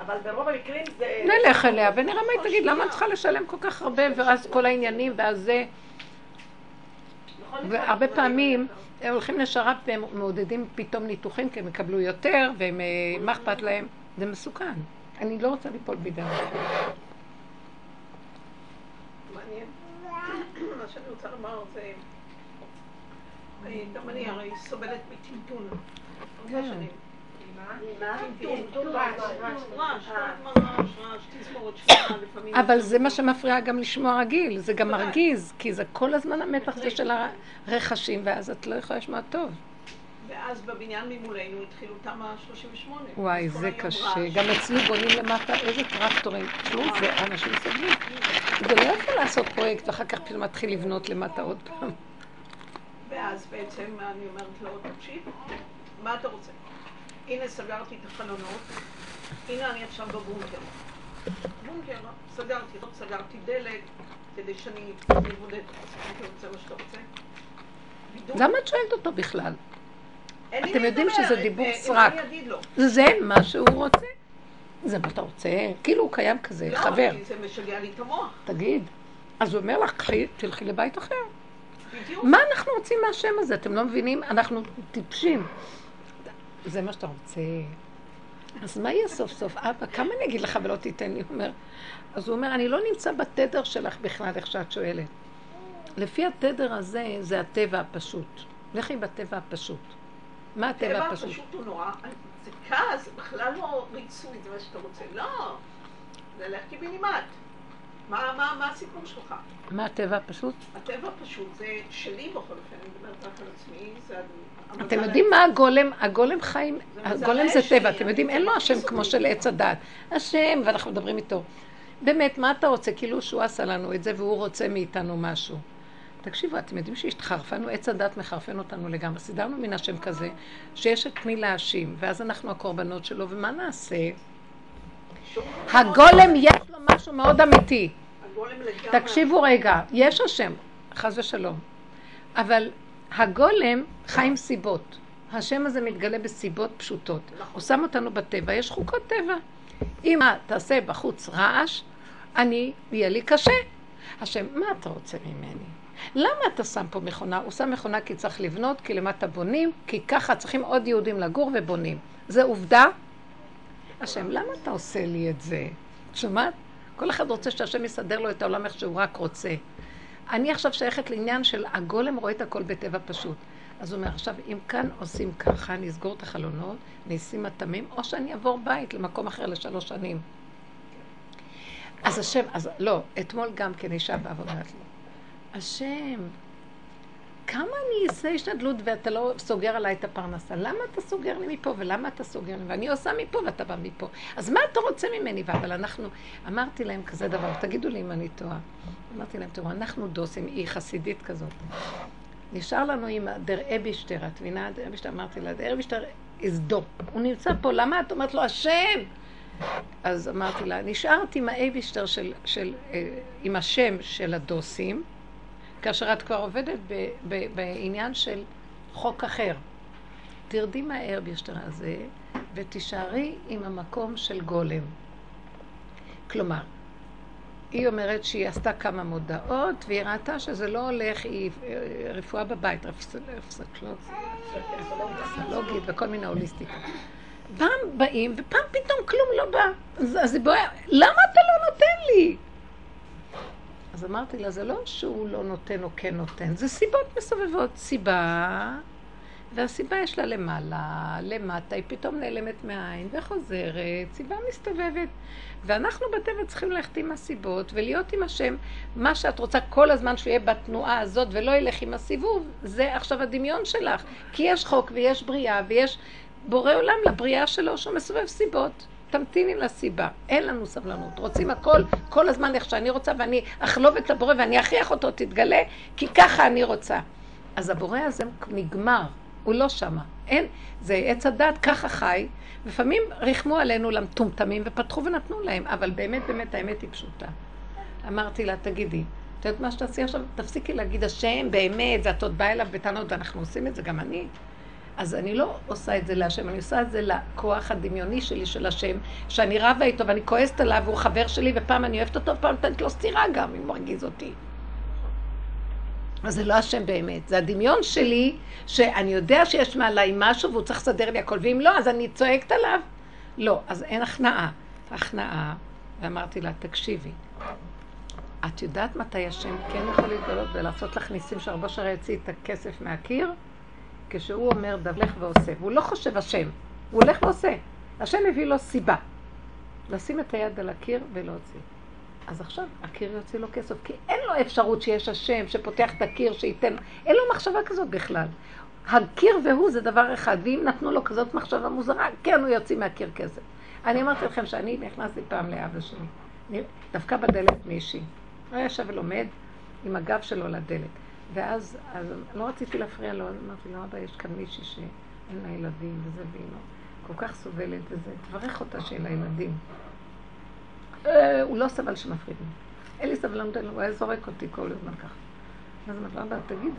אבל ברוב המקרים זה... נלך אליה ונראה מה היא תגיד, למה את צריכה לשלם כל כך הרבה, ואז כל העניינים, ואז זה... והרבה פעמים הם הולכים לשר"פ והם מעודדים פתאום ניתוחים, כי הם יקבלו יותר, ומה אכפת להם? זה מסוכן. אני לא רוצה ליפול בידי מעניין. מה שאני רוצה לומר זה... גם אני הרי סובלת מטמטון. הרבה שנים. אבל זה מה שמפריע גם לשמוע רגיל, זה גם מרגיז, כי זה כל הזמן המתח הזה של הרכשים, ואז את לא יכולה לשמוע טוב. ואז בבניין ממולנו התחילו תמ"א 38. וואי, זה קשה. גם אצלי בונים למטה איזה טרקטורים. תשמעו, זה אנשים סובלים. זה לא יכול לעשות פרויקט, ואחר כך פתאום מתחיל לבנות למטה עוד פעם. ואז בעצם אני אומרת לו, תקשיב, מה אתה רוצה? הנה סגרתי את החלונות, הנה אני עכשיו בבונקר. בונקר, סגרתי, לא סגרתי דלק, כדי שאני אבודד. הייתי רוצה מה שאתה רוצה. למה את שואלת אותו בכלל? אתם יודעים שזה דיבור אה, סרק. זה מה שהוא רוצה. זה מה אתה רוצה? כאילו הוא קיים כזה, חבר. לא, זה משגע לי את המוח. תגיד. אז הוא אומר לך, תלכי לבית אחר. בדיוק. מה אנחנו רוצים מהשם הזה? אתם לא מבינים? אנחנו טיפשים. זה מה שאתה רוצה. אז מה יהיה סוף סוף? אבא, כמה אני אגיד לך ולא תיתן לי? הוא אומר, אז הוא אומר, אני לא נמצא בתדר שלך בכלל, איך שאת שואלת. לפי התדר הזה, זה הטבע הפשוט. לכי בטבע הפשוט. מה הטבע הפשוט? הטבע הפשוט הוא נורא, זה כעס, בכלל לא ריצוי, זה מה שאתה רוצה. לא, זה לך קיבינימט. מה, מה, מה הסיפור שלך? מה הטבע הפשוט? הטבע הפשוט זה שלי בכל אופן, אני מדברת רק על עצמי, זה... אתם יודעים מה הגולם? הגולם חיים, הגולם זה טבע, אתם יודעים, אין לו השם כמו של עץ הדת. השם, ואנחנו מדברים איתו. באמת, מה אתה רוצה? כאילו שהוא עשה לנו את זה והוא רוצה מאיתנו משהו. תקשיבו, אתם יודעים שהשתחרפנו, עץ הדת מחרפן אותנו לגמרי. סידרנו מן השם כזה, שיש את מי להאשים, ואז אנחנו הקורבנות שלו, ומה נעשה? הגולם יש לו משהו מאוד אמיתי. תקשיבו רגע, יש השם, חס ושלום, אבל הגולם חי עם סיבות. השם הזה מתגלה בסיבות פשוטות. הוא שם אותנו בטבע, יש חוקות טבע. אם תעשה בחוץ רעש, אני, יהיה לי קשה. השם, מה אתה רוצה ממני? למה אתה שם פה מכונה? הוא שם מכונה כי צריך לבנות, כי למטה בונים, כי ככה צריכים עוד יהודים לגור ובונים. זה עובדה. השם, למה אתה עושה לי את זה? שומעת? כל אחד רוצה שהשם יסדר לו את העולם איך שהוא רק רוצה. אני עכשיו שייכת לעניין של הגולם רואה את הכל בטבע פשוט. אז הוא אומר, עכשיו, אם כאן עושים ככה, אני אסגור את החלונות, אני אשים מטעמים, או שאני אעבור בית למקום אחר לשלוש שנים. אז השם, אז לא, אתמול גם כן אישה באה השם, כמה אני אעשה השתדלות ואתה לא סוגר עליי את הפרנסה? למה אתה סוגר לי מפה ולמה אתה סוגר לי? ואני עושה מפה ואתה בא מפה. אז מה אתה רוצה ממני? אבל אנחנו, אמרתי להם כזה דבר, תגידו לי אם אני טועה. אמרתי להם, תראו, אנחנו דוסים, היא חסידית כזאת. נשאר לנו עם דר אבישטר, את מבינה? דר אבישטר, אמרתי לה, דר אבישטר איזדו. הוא נמצא פה, למה את אומרת לו, השם? אז אמרתי לה, נשארת עם האבישטר של, של, אה, עם השם של הדוסים, כאשר את כבר עובדת ב, ב, בעניין של חוק אחר. תרדי מהארבישטר הזה ותישארי עם המקום של גולם. כלומר, היא אומרת שהיא עשתה כמה מודעות, והיא ראתה שזה לא הולך, היא רפואה בבית, רפסולוגית וכל מיני הוליסטיקות. פעם באים, ופעם פתאום כלום לא בא. אז היא בואה, למה אתה לא נותן לי? אז אמרתי לה, זה לא שהוא לא נותן או כן נותן, זה סיבות מסובבות. סיבה, והסיבה יש לה למעלה, למטה, היא פתאום נעלמת מהעין וחוזרת, סיבה מסתובבת. ואנחנו בטבע צריכים ללכת עם הסיבות ולהיות עם השם. מה שאת רוצה כל הזמן שהוא יהיה בתנועה הזאת ולא ילך עם הסיבוב, זה עכשיו הדמיון שלך. כי יש חוק ויש בריאה ויש בורא עולם לבריאה שלו שהוא מסובב סיבות. תמתיני לסיבה, אין לנו סבלנות, רוצים הכל כל הזמן איך שאני רוצה ואני אחלוב את הבורא ואני אכריח אותו, תתגלה, כי ככה אני רוצה. אז הבורא הזה נגמר, הוא לא שמה. אין, זה עץ הדת, ככה חי. לפעמים ריחמו עלינו למטומטמים ופתחו ונתנו להם, אבל באמת, באמת, האמת היא פשוטה. אמרתי לה, תגידי, את יודעת מה שתעשי עכשיו? תפסיקי להגיד השם, באמת, ואת עוד באה אליו בטענות, ואנחנו עושים את זה, גם אני. אז אני לא עושה את זה להשם, אני עושה את זה לכוח הדמיוני שלי של השם, שאני רבה איתו ואני כועסת עליו, והוא חבר שלי, ופעם אני אוהבת אותו, ופעם נותנת לו סטירה גם, אם הוא מרגיז אותי. אז זה לא השם באמת, זה הדמיון שלי, שאני יודע שיש מעליי משהו והוא צריך לסדר לי הכל, ואם לא, אז אני צועקת עליו. לא, אז אין הכנעה. הכנעה, ואמרתי לה, תקשיבי, את יודעת מתי השם כן יכול להתגלות ולעשות לך ניסים שהרבה שרי יוציא את הכסף מהקיר? כשהוא אומר דבלך ועושה, והוא לא חושב השם, הוא הולך ועושה. השם מביא לו סיבה. לשים את היד על הקיר ולהוציא. אז עכשיו הקיר יוציא לו כסף, כי אין לו אפשרות שיש השם שפותח את הקיר שייתן, אין לו מחשבה כזאת בכלל. הקיר והוא זה דבר אחד, ואם נתנו לו כזאת מחשבה מוזרה, כן הוא יוציא מהקיר כסף. אני אמרתי לכם שאני נכנסתי פעם לאבא שלי, דווקא בדלת מישהי. הוא ישב ולומד עם הגב שלו לדלת. ואז אז לא רציתי להפריע לו, אז אמרתי לו, אבא, יש כאן מישהי שאין לה ילדים וזה, והיא לא כל כך סובלת וזה, תברך אותה שיהיה לה ילדים. אה, הוא לא סבל שמפרידים. אין לי סבלנות, הוא היה זורק אותי כל הזמן ככה. אז אמרתי לו, אבא, תגיד,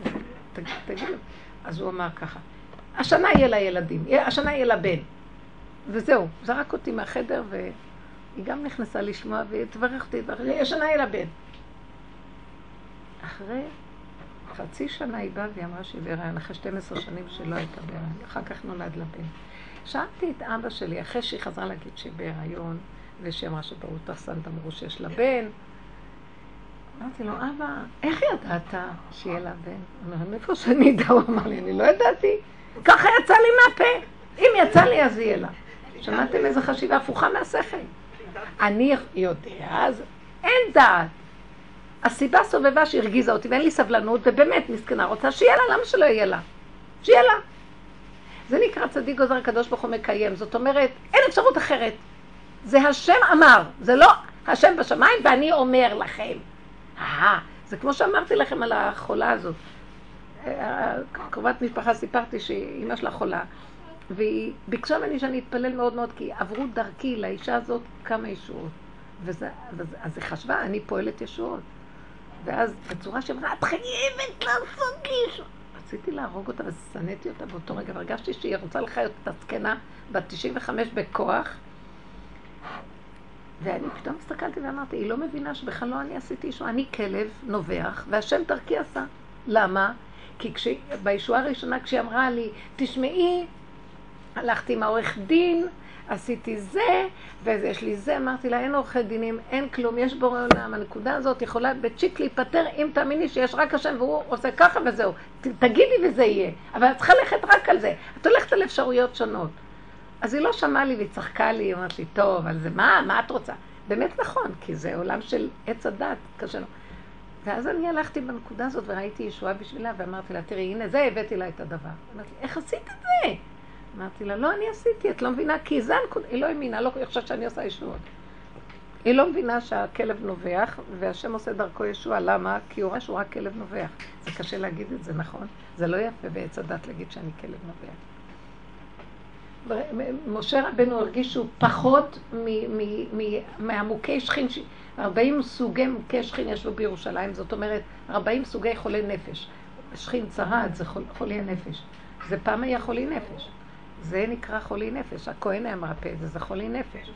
תגיד, תגיד. אז הוא אמר ככה, השנה יהיה לה ילדים, השנה יהיה לה בן. וזהו, זרק אותי מהחדר, והיא גם נכנסה לשמוע, ותברך אותי, השנה יהיה לה בן. אחרי חצי שנה היא באה והיא אמרה שהיא בהיריון, אחרי 12 שנים שלא הייתה בהיריון, אחר כך נולד לה בן. שאלתי את אבא שלי, אחרי שהיא חזרה להגיד שהיא בהיריון, ושהיא אמרה שברור תחסנת אמרו שיש לה בן, אמרתי לו, אבא, איך ידעת שיהיה לה בן? הוא אומר, מאיפה שאני אדע? הוא אמר לי, אני לא ידעתי. ככה יצא לי מהפה. אם יצא לי, אז יהיה לה. שמעתם איזה חשיבה הפוכה מהשכל? אני יודע, אז אין דעת. הסיבה סובבה שהרגיזה אותי, ואין לי סבלנות, ובאמת, מסכנה, רוצה שיהיה לה, למה שלא יהיה לה? שיהיה לה. זה נקרא צדיק גוזר הקדוש ברוך הוא מקיים. זאת אומרת, אין אפשרות אחרת. זה השם אמר, זה לא השם בשמיים ואני אומר לכם. אה, זה כמו שאמרתי לכם על החולה הזאת. קרובת משפחה סיפרתי שאימא שלה חולה, והיא ביקשה ממני שאני אתפלל מאוד מאוד, כי עברו דרכי לאישה הזאת כמה ישועות. וזה, וזה, אז היא חשבה, אני פועלת ישועות. ואז בצורה שאמרה, את חייבת לעשות לי. רציתי להרוג אותה ושנאתי אותה באותו רגע, והרגשתי שהיא רוצה לחיות את הזקנה בת 95 בכוח. ואני פתאום הסתכלתי ואמרתי, היא לא מבינה שבכלל לא אני עשיתי ישועה, אני כלב נובח, והשם דרכי עשה. למה? כי כש... בישועה הראשונה כשהיא אמרה לי, תשמעי, הלכתי עם העורך דין, עשיתי זה, ויש לי זה, אמרתי לה, אין עורכי דינים, אין כלום, יש בורא עולם, הנקודה הזאת יכולה בצ'יק להיפטר אם תאמיני שיש רק השם והוא עושה ככה וזהו. תגידי וזה יהיה, אבל את צריכה ללכת רק על זה. את הולכת על אפשרויות שונות. אז היא לא שמעה לי והיא צחקה לי, היא אמרת לי, טוב, אז מה, מה את רוצה? באמת נכון, כי זה עולם של עץ הדת, קשה לו. ואז אני הלכתי בנקודה הזאת וראיתי ישועה בשבילה, ואמרתי לה, תראי, הנה זה, הבאתי לה את הדבר. אמרתי, איך עשית את זה? אמרתי לה, לא, אני עשיתי, את לא מבינה, כי זה הנקודה, היא לא האמינה, לא חושבת שאני עושה ישועות. היא לא מבינה שהכלב נובח, והשם עושה דרכו ישועה. למה? כי הוא רואה שהוא רק כלב נובח. זה קשה להגיד את זה, נכון? זה לא יפה בעץ הדת להגיד שאני כלב נובח. משה רבנו הרגיש שהוא פחות מהמוכי שכין, ש- 40 סוגי מוכי שכין יש לו בירושלים, זאת אומרת 40 סוגי חולי נפש. שכין צרעת זה חול, חולי הנפש. זה פעם היה חולי נפש. זה נקרא חולי נפש. הכהן היה מרפא את זה, זה חולי נפש.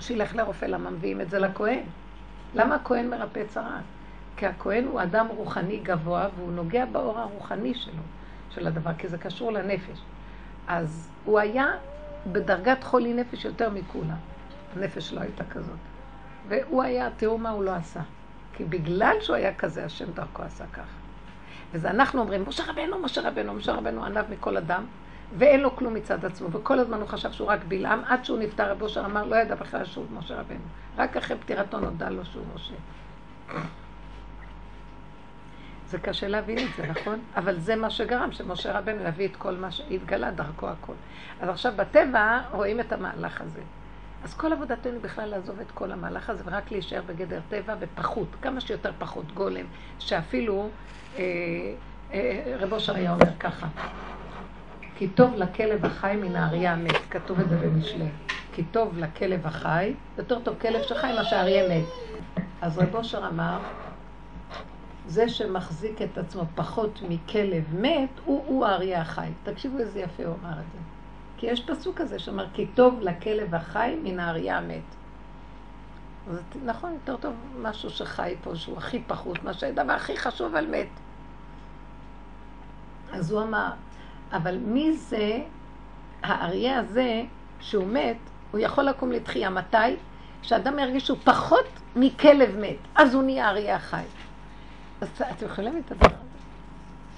שילך לרופא, למה מביאים את זה לכהן? למה הכהן מרפא צרעת? כי הכהן הוא אדם רוחני גבוה והוא נוגע באור הרוחני שלו, של הדבר, כי זה קשור לנפש. אז הוא היה בדרגת חולי נפש יותר מכולם. הנפש שלו הייתה כזאת. והוא היה, תראו מה הוא לא עשה. כי בגלל שהוא היה כזה, השם דרכו עשה ככה. וזה אנחנו אומרים, משה רבנו, משה רבנו, משה רבנו ענב מכל אדם, ואין לו כלום מצד עצמו, וכל הזמן הוא חשב שהוא רק בלעם, עד שהוא נפטר, רב אושר אמר, לא ידע בכלל שהוא משה רבנו. רק אחרי פטירתו נודע לו שהוא משה. זה קשה להבין את זה, נכון? אבל זה מה שגרם, שמשה רבנו יביא את כל מה שהתגלה, דרכו הכל. אז עכשיו בטבע רואים את המהלך הזה. אז כל עבודתנו בכלל לעזוב את כל המהלך הזה ורק להישאר בגדר טבע ופחות, כמה שיותר פחות גולם, שאפילו אה, אה, רב אושר היה אומר ככה, כי טוב לכלב החי מן האריה המת, כתוב את זה במשלי. כי טוב לכלב החי, יותר טוב כלב שחי מאשר אריה מת. אז רב אושר אמר, זה שמחזיק את עצמו פחות מכלב מת, הוא, הוא האריה החי. תקשיבו איזה יפה הוא אמר את זה. כי יש פסוק כזה שאומר, כי טוב לכלב החי מן האריה המת. אז נכון, יותר טוב משהו שחי פה, שהוא הכי פחות, מה שהדבר הכי חשוב על מת. אז הוא אמר, אבל מי זה האריה הזה שהוא מת, הוא יכול לקום לתחייה. מתי? כשאדם ירגיש שהוא פחות מכלב מת, אז הוא נהיה אריה החי. אז אתם יכולים את הדבר הזה.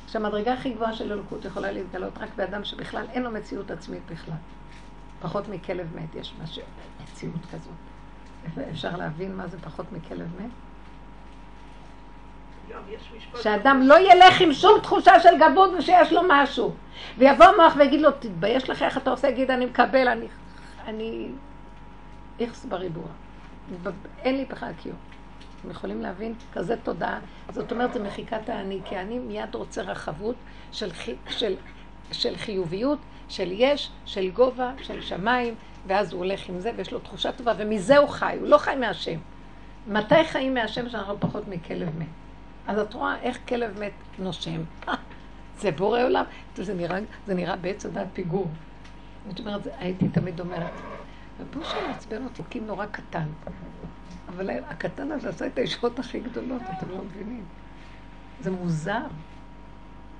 שהמדרגה הכי גבוהה של אלוקות יכולה להתגלות רק באדם שבכלל אין לו מציאות עצמית בכלל. פחות מכלב מת, יש משהו, מציאות כזאת. אפשר להבין מה זה פחות מכלב מת? שאדם לא ילך עם שום תחושה של גבות ושיש לו משהו. ויבוא המוח ויגיד לו, תתבייש לך איך אתה עושה, יגיד, אני מקבל, אני... אני... איכס בריבוע. אין לי בכלל קיום. אתם יכולים להבין? כזה תודעה. זאת אומרת, זה מחיקת האני, כי אני מיד רוצה רחבות של, חי... של, של חיוביות, של יש, של גובה, של שמיים, ואז הוא הולך עם זה ויש לו תחושה טובה, ומזה הוא חי, הוא לא חי מהשם. מתי חיים מהשם שאנחנו פחות מכלב מת? אז את רואה איך כלב מת נושם. זה בורא עולם. זה נראה, זה נראה בעץ הדעת פיגור. זאת אומרת, הייתי תמיד אומרת, רבו שם מעצבן אותי, כי נורא קטן. אבל הקטן הזה עשה את הישועות הכי גדולות, אתם לא מבינים. זה מוזר.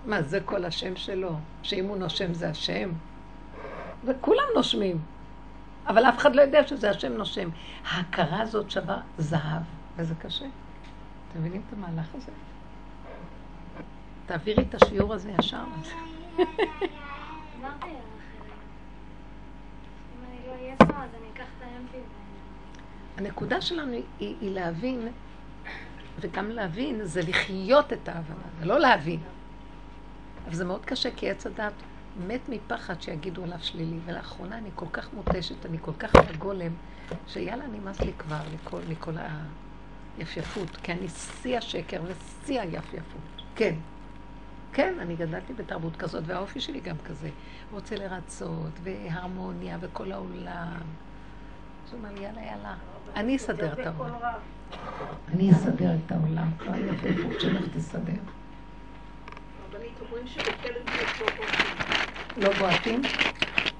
מה, זה כל השם שלו? שאם הוא נושם זה השם? וכולם נושמים. אבל אף אחד לא יודע שזה השם נושם. ההכרה הזאת שווה זהב, וזה קשה. אתם מבינים את המהלך הזה? תעבירי את השיעור הזה ישר. לא. הנקודה שלנו היא, להבין, וגם להבין זה לחיות את ההבנה, זה לא להבין. אבל זה מאוד קשה, כי עץ הדת מת מפחד שיגידו עליו שלילי, ולאחרונה אני כל כך מותשת, אני כל כך בגולם, שיאללה, נמאס לי כבר לכל, מכל היפייפות, כי אני שיא השקר ושיא היפייפות. כן. כן, אני גדלתי בתרבות כזאת, והאופי שלי גם כזה. רוצה לרצות, והרמוניה, וכל העולם. אז הוא אומר לי, יאללה, יאללה, אני אסדר את העולם. אני אסדר את העולם, לא היפייפות שלך תסדר. רבנית אומרים שבכלב לא בועטים. לא בועטים?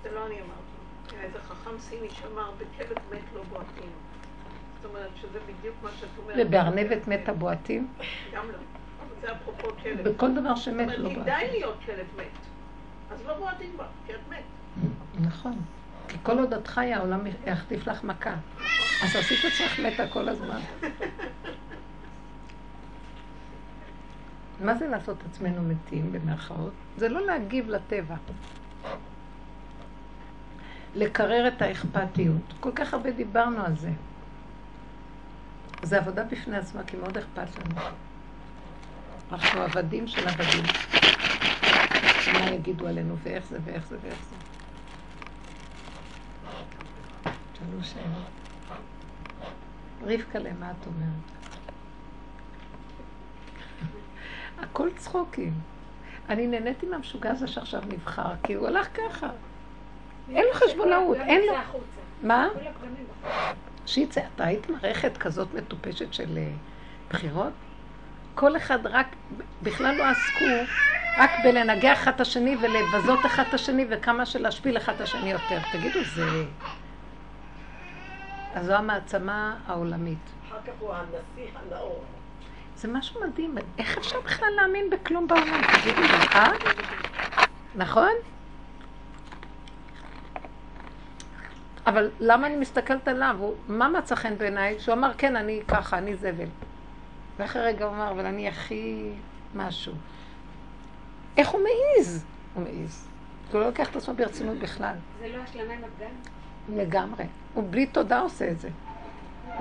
זה לא אני אמרתי. איזה חכם סיני שאמר, בכלב מת לא בועטים. זאת אומרת שזה בדיוק מה שאת אומרת. ובארנבת מת הבועטים? גם לא. זה אפרופו כלב. בכל דבר שמת לא כדאי בועטים. להיות כלב מת. אז לא בועטים בה, כי את מת. נכון. כי כל עוד את חיה, העולם יחטיף לך מכה. אז עשית עצמך מתה כל הזמן. מה זה לעשות עצמנו מתים, במרכאות? זה לא להגיב לטבע. לקרר את האכפתיות. כל כך הרבה דיברנו על זה. זה עבודה בפני עצמה, כי מאוד אכפת לנו. אנחנו עבדים של עבדים. מה יגידו עלינו, ואיך זה, ואיך זה, ואיך זה. שאלו שאלות. רבקה, למה את אומרת? הכל צחוקים. אני נהניתי מהמשוגע הזה שעכשיו נבחר, כי הוא הלך ככה. אין לו חשבונאות, אין לו... מה? שיצא, אתה היית מערכת כזאת מטופשת של אה, בחירות? כל אחד רק, בכלל לא עסקו רק בלנגח אחד את השני ולבזות אחד את השני וכמה שלהשפיל אחד את השני יותר. תגידו, זה... אז זו המעצמה העולמית. אחר כך הוא הנשיא הנאור. זה משהו מדהים, איך אפשר בכלל להאמין בכלום בעולם? תגידו אה? נכון? אבל למה אני מסתכלת עליו? הוא, מה מצא חן בעיניי? שהוא אמר, כן, אני ככה, אני זבל. ואחרי רגע הוא אמר, אבל אני הכי משהו. איך הוא מעז? הוא מעז. הוא לא לוקח את עצמו ברצינות בכלל. זה לא השלמה עם הפגם? לגמרי. הוא בלי תודה עושה את זה.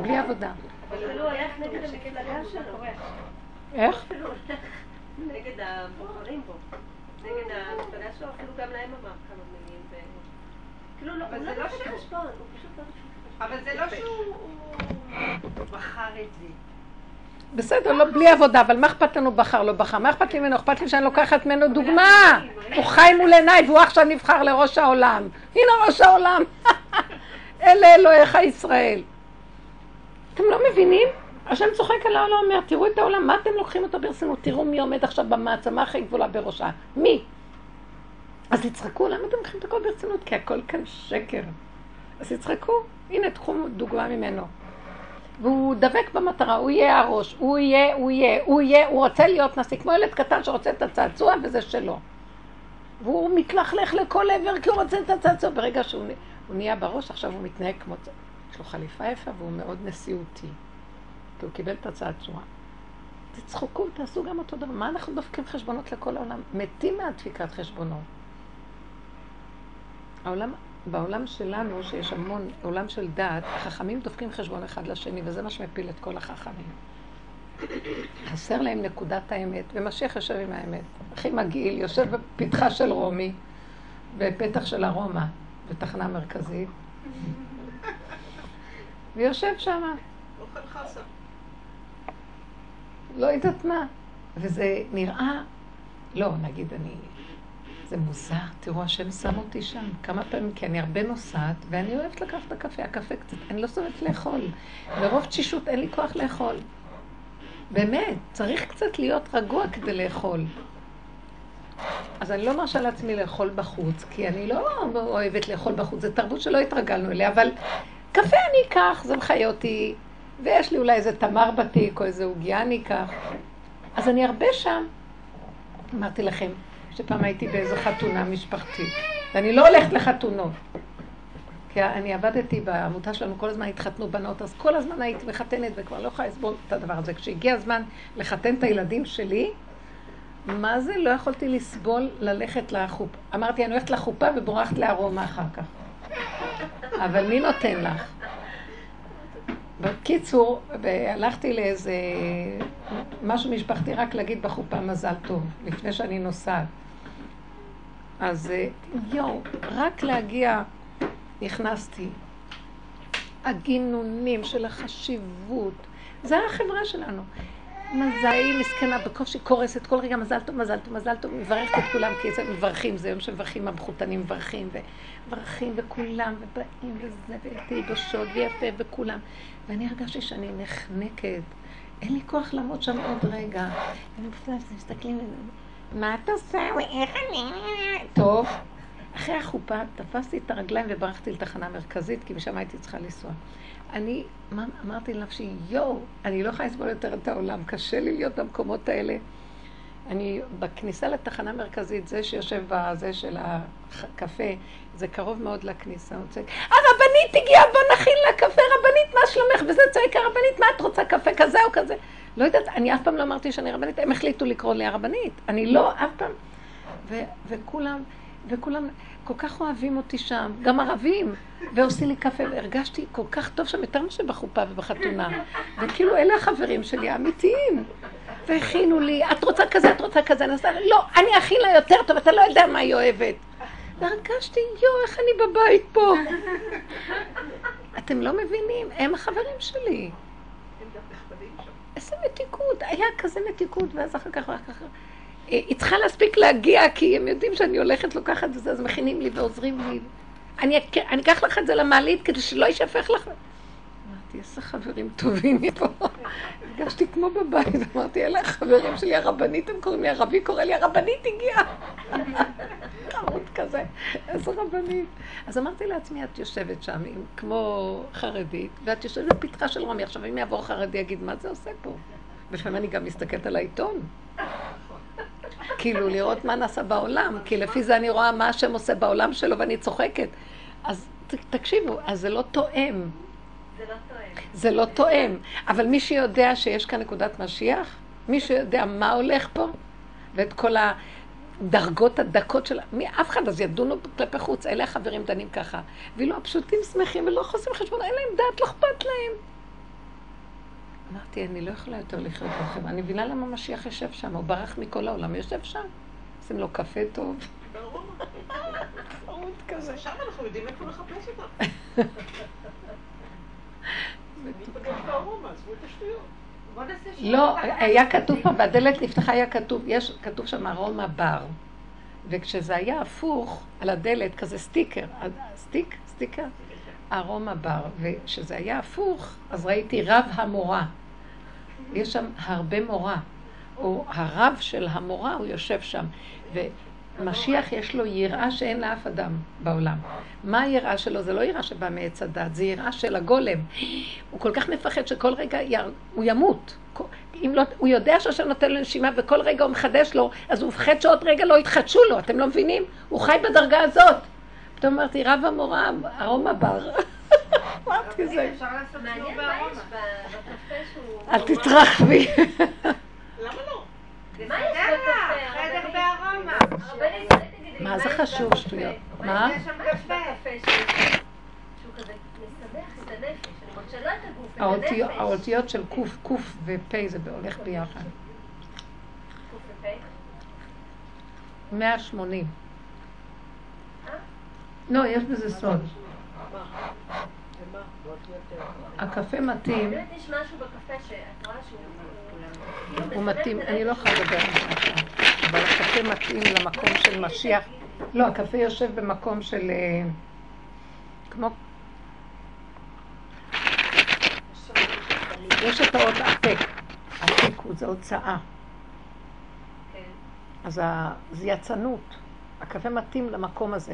בלי עבודה. אבל הוא הולך נגד המפלגה שלו. איך? אפילו הולך נגד הבוחרים בו. נגד המפלגה שלו, אפילו גם להם אמר כמה מילים. ו- כאילו, לא- הוא לא לא לקח שהוא- חשבון, הוא פשוט לא לקח אבל זה לא שהוא בחר את זה. בסדר, לא בלי עבודה, אבל מה אכפת לנו בחר, לא בחר? מה אכפת לי ממנו? אכפת לי שאני לוקחת ממנו דוגמה. הוא חי מול עיניי והוא עכשיו נבחר לראש העולם. הנה ראש העולם. אלה אלוהיך ישראל. אתם לא מבינים? השם צוחק על העולם, אומר, תראו את העולם, מה אתם לוקחים אותו ברצינות? תראו מי עומד עכשיו במעצמה הכי גבולה בראשה. מי? אז יצחקו, למה אתם לוקחים את הכל ברצינות? כי הכל כאן שקר. אז יצחקו, הנה, תחום דוגמה ממנו. והוא דבק במטרה, הוא יהיה הראש, הוא יהיה, הוא יהיה, הוא יהיה, הוא רוצה להיות נשיא, כמו ילד קטן שרוצה את הצעצוע וזה שלו. והוא מתלכלך לכל עבר כי הוא רוצה את הצעצוע. ברגע שהוא הוא נהיה בראש, עכשיו הוא מתנהג כמו... יש לו חליפה יפה והוא מאוד נשיאותי. כי הוא קיבל את הצעצוע. תצחקו, תעשו גם אותו דבר. מה אנחנו דופקים חשבונות לכל העולם? מתים מהדפיקת חשבונות. העולם, בעולם שלנו, שיש המון, עולם של דעת, החכמים דופקים חשבון אחד לשני, וזה מה שמפיל את כל החכמים. חסר להם נקודת האמת, ומשיח יושב עם האמת. הכי מגעיל, יושב בפתחה של רומי, בפתח של הרומא, בתחנה מרכזית, ויושב שם, אוכל חסה. לא יודעת מה. וזה נראה, לא, נגיד אני, זה מוזר, תראו, השם שם אותי שם כמה פעמים, כי אני הרבה נוסעת, ואני אוהבת לקחת את הקפה, הקפה קצת, אני לא סובבת לאכול. מרוב תשישות אין לי כוח לאכול. באמת, צריך קצת להיות רגוע כדי לאכול. אז אני לא מרשה לעצמי לאכול בחוץ, כי אני לא אוהבת לאכול בחוץ, זו תרבות שלא התרגלנו אליה, אבל קפה אני אקח, זה מחיה אותי, ויש לי אולי איזה תמר בתיק או איזה עוגיה אני אקח. אז אני הרבה שם. אמרתי לכם, שפעם הייתי באיזו חתונה משפחתית, ואני לא הולכת לחתונות. כי אני עבדתי בעמותה שלנו, כל הזמן התחתנו בנות, אז כל הזמן הייתי מחתנת וכבר לא יכולה לסבול את הדבר הזה. כשהגיע הזמן לחתן את הילדים שלי, מה זה? לא יכולתי לסבול ללכת לחופה. אמרתי, אני הולכת לחופה ובורחת לארומה אחר כך. אבל מי נותן לך? בקיצור, הלכתי לאיזה משהו משפחתי רק להגיד בחופה מזל טוב, לפני שאני נוסעת. אז אה, יואו, רק להגיע, נכנסתי. הגינונים של החשיבות, זה החברה שלנו. מזל, מסכנה, בקושי קורסת כל רגע, מזל טוב, מזל טוב, מזל טוב, מברכת את כולם, כי זה מברכים, זה יום שמברכים, המחותנים מברכים, ומברכים, וכולם, ובאים, וזה, ותלבושות, ויפה, וכולם. ואני הרגשתי שאני נחנקת, אין לי כוח לעמוד שם עוד רגע. והם מסתכלים, מה את עושה? איך אני... טוב. אחרי החופה תפסתי את הרגליים וברחתי לתחנה מרכזית, כי משם הייתי צריכה לנסוע. אני אמרתי לנפשי, יואו, אני לא יכולה לסבול יותר את העולם, קשה לי להיות במקומות האלה. אני, בכניסה לתחנה המרכזית, זה שיושב בזה של הקפה, זה קרוב מאוד לכניסה, הוא צועק, הרבנית הגיעה, בוא נכין לה קפה, רבנית, מה שלומך? וזה צועק, הרבנית, מה את רוצה, קפה כזה או כזה? לא יודעת, אני אף פעם לא אמרתי שאני רבנית, הם החליטו לקרוא לי הרבנית. אני לא, אף פעם. ו- וכולם, וכולם כל כך אוהבים אותי שם, גם ערבים, ועושים לי קפה, והרגשתי כל כך טוב שם, יותר מאשר בחופה ובחתונה. וכאילו, אלה החברים שלי האמיתיים. והכינו לי, את רוצה כזה, את רוצה כזה, אני עושה, לא, אני אכין לה יותר טוב, אתה לא יודע מה היא אוהבת. והרגשתי, יואו, איך אני בבית פה. אתם לא מבינים, הם החברים שלי. איזה מתיקות, היה כזה מתיקות, ואז אחר כך, ואחר כך, אה, היא צריכה להספיק להגיע, כי הם יודעים שאני הולכת, לוקחת את זה, אז מכינים לי ועוזרים לי. אני, אני אקח לך את זה למעלית כדי שלא יישפך לך. אמרתי, איזה חברים טובים פה. הרגשתי כמו בבית, אמרתי, אלה החברים שלי, הרבנית, הם קוראים לי, הרבי קורא לי, הרבנית הגיעה. חמוד כזה, איזה רבנית. אז אמרתי לעצמי, את יושבת שם כמו חרדית, ואת יושבת בפתחה של רומי. עכשיו, אם יעבור חרדי, יגיד, מה זה עושה פה? לפעמים אני גם מסתכלת על העיתון. כאילו, לראות מה נעשה בעולם, כי לפי זה אני רואה מה השם עושה בעולם שלו ואני צוחקת. אז תקשיבו, אז זה לא תואם. זה לא תואם. זה לא תואם. אבל מי שיודע שיש כאן נקודת משיח, מי שיודע מה הולך פה, ואת כל הדרגות הדקות של... מי, אף אחד, אז ידונו כלפי חוץ, אלה החברים דנים ככה. ואילו הפשוטים שמחים ולא חוסים חשבון, אין להם דעת, לא אכפת להם. אמרתי, אני לא יכולה יותר לחיות לכם. אני מבינה למה משיח יושב שם, הוא ברח מכל העולם, יושב שם. עושים לו קפה טוב. בארומה. חמוד כזה. שם אנחנו יודעים איפה לחפש אותם. ניפגש בארומה, עזבו את השטויות. בוא נעשה שיעור לא. היה כתוב פה, בדלת נפתחה היה כתוב, יש, כתוב שם ארומה בר. וכשזה היה הפוך, על הדלת, כזה סטיקר, סטיק, סטיקר, ארומה בר. וכשזה היה הפוך, אז ראיתי רב המורא. יש שם הרב המורא. או הרב של המורא, הוא יושב שם. ומשיח יש לו יראה שאין לאף אדם בעולם. מה היראה שלו? זה לא יראה שבאה מעץ הדעת, זה יראה של הגולם. הוא כל כך מפחד שכל רגע יר... הוא ימות. כל- אם לא, הוא יודע שהשם נותן לו נשימה וכל רגע הוא מחדש לו, אז הוא מפחד שעוד רגע לא יתחדשו לו, אתם לא מבינים? הוא חי בדרגה הזאת. פתאום אמרתי, רב המורה, ארומה בר. אמרתי זה. אל תתרחבי. למה לא? בסדר? בארומה. מה זה חשוב? שטויות? מה האותיות- של קוף, קוף ופ' זה הולך ביחד. קוף ופה? 180. לא, יש בזה סוד. הקפה מתאים, באמת יש משהו בקפה שאת רואה שהוא... הוא מתאים, אני לא. יכולה לדבר על זה אבל הקפה מתאים למקום של משיח. לא, הקפה יושב במקום של... אה, כמו... יש את האות אפק. אפק הוא זה הוצאה. כן. אז זה יצנות. הקפה מתאים למקום הזה.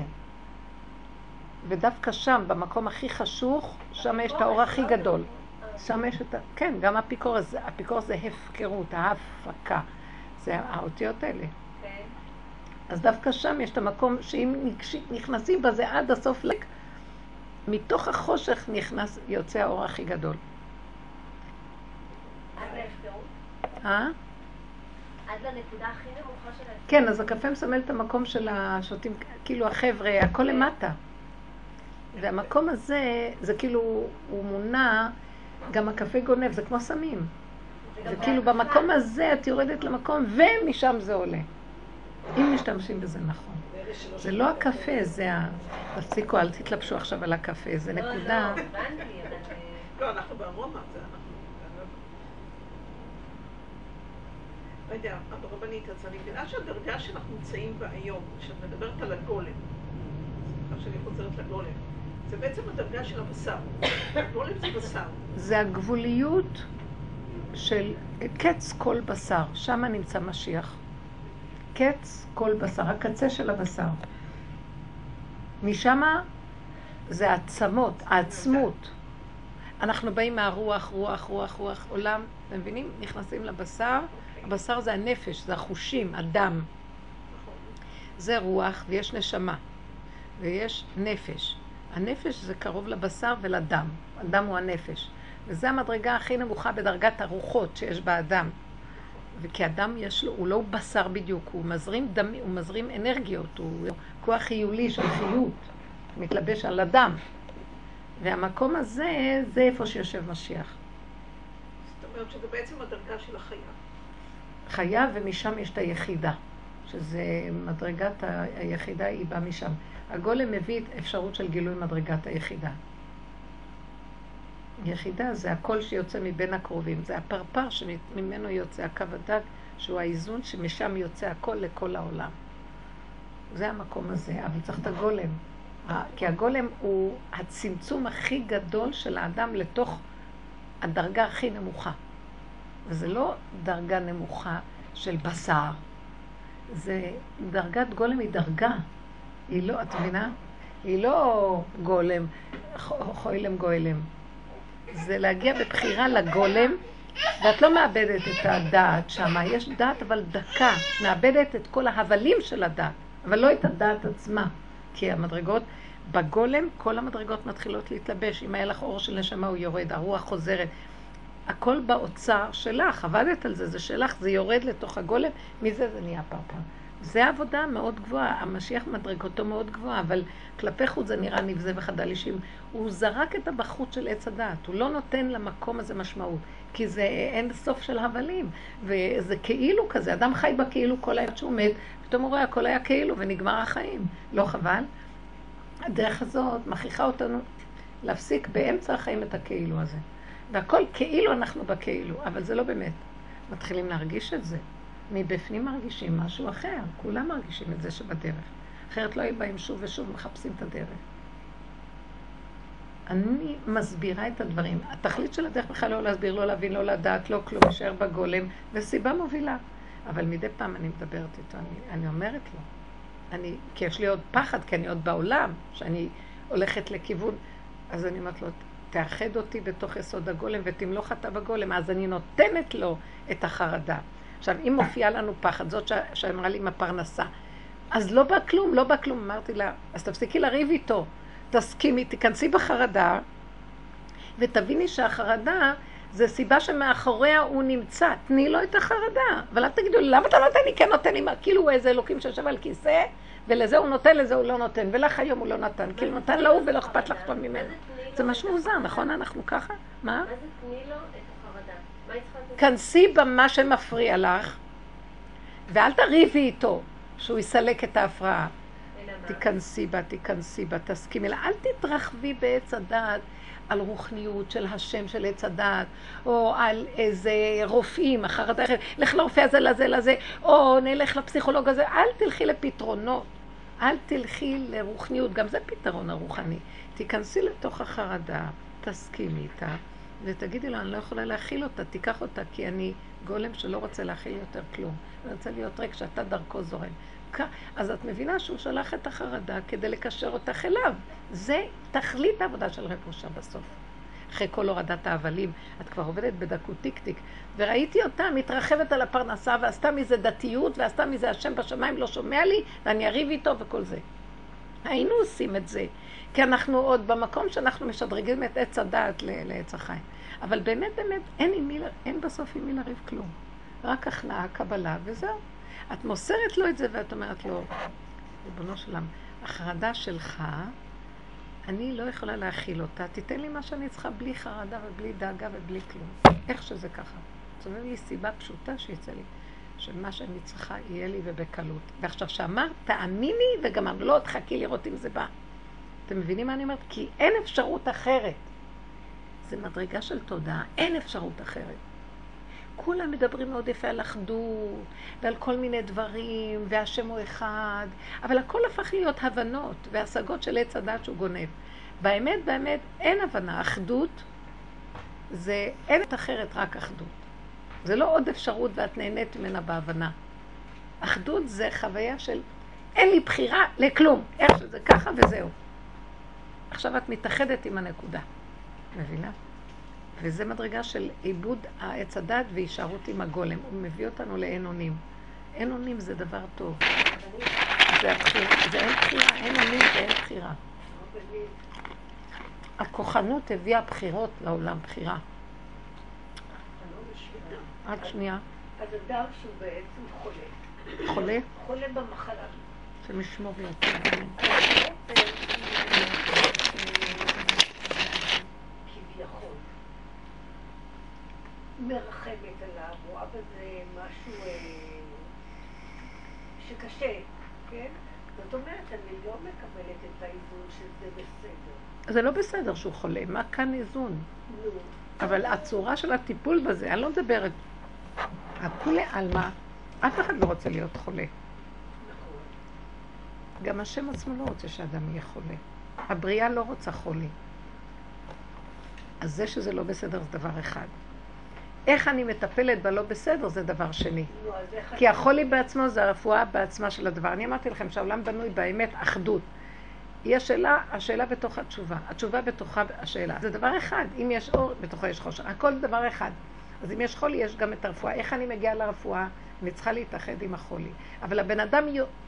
ודווקא שם, במקום הכי חשוך, שם יש את האור הכי גדול. שם יש את ה... כן, גם אפיקורס, אפיקורס זה הפקרות, ההפקה. זה האותיות האלה. כן. אז דווקא שם יש את המקום שאם נכנסים בזה עד הסוף, מתוך החושך נכנס, יוצא האור הכי גדול. עד להפקרות? אה? עד לנקודה הכי נמוכה של ההפקרות? כן, אז הקפה מסמל את המקום של השותים, כאילו החבר'ה, הכל למטה. והמקום הזה, זה כאילו, הוא מונע, גם הקפה גונב, זה כמו סמים. זה כאילו. במקום הזה את יורדת למקום, ומשם זה עולה. אם משתמשים בזה נכון. זה לא הקפה, זה ה... תפסיקו, אל תתלבשו עכשיו על הקפה, זה לא, נקודה. לא, הבנתי, אבל... אה, לא, אנחנו בארומה, זה אנחנו... לא יודע, הרבנית, אז אני מבינה שהדרגה שאנחנו נמצאים בה היום, כשאת מדברת על הגולם, סליחה שאני חוזרת לגולם, זה בעצם הדרגה של הבשר. גולם זה בשר. זה הגבוליות של קץ כל בשר, שם נמצא משיח. קץ כל בשר, הקצה של הבשר. משם זה העצמות, העצמות. אנחנו באים מהרוח, רוח, רוח, רוח, עולם, אתם מבינים? נכנסים לבשר, הבשר זה הנפש, זה החושים, הדם. נכון. זה רוח ויש נשמה ויש נפש. הנפש זה קרוב לבשר ולדם. הדם הוא הנפש. וזו המדרגה הכי נמוכה בדרגת הרוחות שיש באדם. וכי אדם יש לו, הוא לא בשר בדיוק, הוא מזרים דם, הוא מזרים אנרגיות, הוא כוח חיולי של חיות, מתלבש על הדם. והמקום הזה, זה איפה שיושב משיח. זאת אומרת שזה בעצם הדרגה של החיה. חיה ומשם יש את היחידה, שזה מדרגת ה- היחידה היא באה משם. הגולם מביא אפשרות של גילוי מדרגת היחידה. יחידה זה הקול שיוצא מבין הקרובים, זה הפרפר שממנו יוצא הקו הדק, שהוא האיזון שמשם יוצא הקול לכל העולם. זה המקום הזה, אבל צריך את הגולם. כי הגולם הוא הצמצום הכי גדול של האדם לתוך הדרגה הכי נמוכה. וזה לא דרגה נמוכה של בשר, זה דרגת גולם היא דרגה. היא לא, את מבינה? היא לא גולם, חוילם גואלם. זה להגיע בבחירה לגולם, ואת לא מאבדת את הדעת שם. יש דעת אבל דקה, מאבדת את כל ההבלים של הדעת, אבל לא את הדעת עצמה. כי המדרגות, בגולם כל המדרגות מתחילות להתלבש. אם היה לך אור של נשמה הוא יורד, הרוח חוזרת. הכל באוצר שלך, עבדת על זה, זה שלך, זה יורד לתוך הגולם, מזה זה נהיה פרפר. זה עבודה מאוד גבוהה, המשיח מדרגתו מאוד גבוהה, אבל כלפי חוץ זה נראה נבזה וחדל אישים. הוא זרק את הבחוץ של עץ הדעת, הוא לא נותן למקום הזה משמעות, כי זה אין סוף של הבלים, וזה כאילו כזה, אדם חי בכאילו כל העת שהוא מת, פתאום הוא רואה הכל היה כאילו ונגמר החיים, לא חבל? הדרך הזאת מכריחה אותנו להפסיק באמצע החיים את הכאילו הזה. והכל כאילו אנחנו בכאילו, אבל זה לא באמת. מתחילים להרגיש את זה. מבפנים מרגישים משהו אחר, כולם מרגישים את זה שבדרך. אחרת לא היו באים שוב ושוב מחפשים את הדרך. אני מסבירה את הדברים. התכלית של הדרך בכלל לא להסביר, לא להבין, לא לדעת, לא כלום, להישאר בגולם, וסיבה מובילה. אבל מדי פעם אני מדברת איתו, אני, אני אומרת לו. אני, כי יש לי עוד פחד, כי אני עוד בעולם, שאני הולכת לכיוון, אז אני אומרת לו, תאחד אותי בתוך יסוד הגולם ותמלוך אתה בגולם, אז אני נותנת לו את החרדה. עכשיו, אם מופיע לנו פחד, זאת שאמרה לי עם הפרנסה, אז לא בא כלום, לא בא כלום. אמרתי לה, אז תפסיקי לריב איתו, תסכימי, תיכנסי בחרדה, ותביני שהחרדה זה סיבה שמאחוריה הוא נמצא. תני לו את החרדה. אבל אל תגידו למה אתה נותן לי? כן נותן לי? כאילו הוא איזה אלוקים שיושב על כיסא, ולזה הוא נותן, לזה הוא לא נותן, ולך היום הוא לא נתן. כאילו נתן להוא ולא אכפת לך פעם ממנו. זה משהו מוזר, נכון? אנחנו ככה? מה? מה זה תני לו? מה היא צריכה לעשות? כנסי במה שמפריע לך, ואל תריבי איתו, שהוא יסלק את ההפרעה. תיכנסי בה, תיכנסי בה, תסכימי לה. אל תתרחבי בעץ הדעת על רוחניות של השם של עץ הדעת, או על איזה רופאים, החרדה, לך לרופא הזה, לזה, לזה, או נלך לפסיכולוג הזה. אל תלכי לפתרונות. אל תלכי לרוחניות, גם זה פתרון הרוחני. תיכנסי לתוך החרדה, תסכימי איתה, ותגידי לו, אני לא יכולה להכיל אותה, תיקח אותה, כי אני גולם שלא רוצה להכיל יותר כלום. אני רוצה להיות ריק שאתה דרכו זורם. אז את מבינה שהוא שלח את החרדה כדי לקשר אותך אליו. זה תכלית העבודה של רב אושר בסוף. אחרי כל הורדת ההבלים, את כבר עובדת בדקות טיק טיק. וראיתי אותה מתרחבת על הפרנסה ועשתה מזה דתיות ועשתה מזה השם בשמיים לא שומע לי ואני אריב איתו וכל זה. היינו עושים את זה, כי אנחנו עוד במקום שאנחנו משדרגים את עץ הדעת לעץ החיים. אבל באמת באמת אין, מי, אין בסוף עם מי לריב כלום. רק הכנעה, קבלה וזהו. את מוסרת לו את זה ואת אומרת לו, ריבונו של עולם, החרדה שלך, אני לא יכולה להכיל אותה, תיתן לי מה שאני צריכה בלי חרדה ובלי דאגה ובלי כלום. איך שזה ככה. סובב לי סיבה פשוטה שיצא לי, שמה שאני צריכה יהיה לי ובקלות. ועכשיו שאמרת, תאמיני וגמרנו, לא תחכי לראות אם זה בא. אתם מבינים מה אני אומרת? כי אין אפשרות אחרת. זה מדרגה של תודעה, אין אפשרות אחרת. כולם מדברים מאוד יפה על אחדות ועל כל מיני דברים, והשם הוא אחד, אבל הכל הפך להיות הבנות והשגות של עץ הדת שהוא גונב. באמת, באמת, אין הבנה. אחדות זה אין את אחרת, רק אחדות. זה לא עוד אפשרות ואת נהנית ממנה בהבנה. אחדות זה חוויה של אין לי בחירה לכלום, איך שזה ככה וזהו. עכשיו את מתאחדת עם הנקודה, מבינה? וזה מדרגה של עיבוד העץ הדת והישארות עם הגולם. הוא מביא אותנו לאין אונים. אין אונים זה דבר טוב. זה הבחירה, זה אין בחירה, אין אונים ואין בחירה. הכוחנות הביאה בחירות לעולם, בחירה. רק שנייה. אז אדם שהוא בעצם חולה, חולה? חולה במחלה. שמשמור ויוצא. כביכול מרחמת עליו, רואה בזה משהו אה, שקשה, כן? זאת אומרת, אני לא מקבלת את האיזון שזה בסדר. זה לא בסדר שהוא חולה, מה כאן איזון? אבל הצורה של הטיפול בזה, אני לא מדברת. הכולי עלמא, אף אחד לא רוצה להיות חולה. גם השם עצמו לא רוצה שאדם יהיה חולה. הבריאה לא רוצה חולי. אז זה שזה לא בסדר זה דבר אחד. איך אני מטפלת בלא בסדר זה דבר שני. כי החולי בעצמו זה הרפואה בעצמה של הדבר. אני אמרתי לכם שהעולם בנוי באמת אחדות. יש שאלה, השאלה בתוך התשובה. התשובה בתוכה השאלה. זה דבר אחד. אם יש אור, בתוכו יש חושך. הכל דבר אחד. אז אם יש חולי, יש גם את הרפואה. איך אני מגיעה לרפואה? אני צריכה להתאחד עם החולי. אבל הבן אדם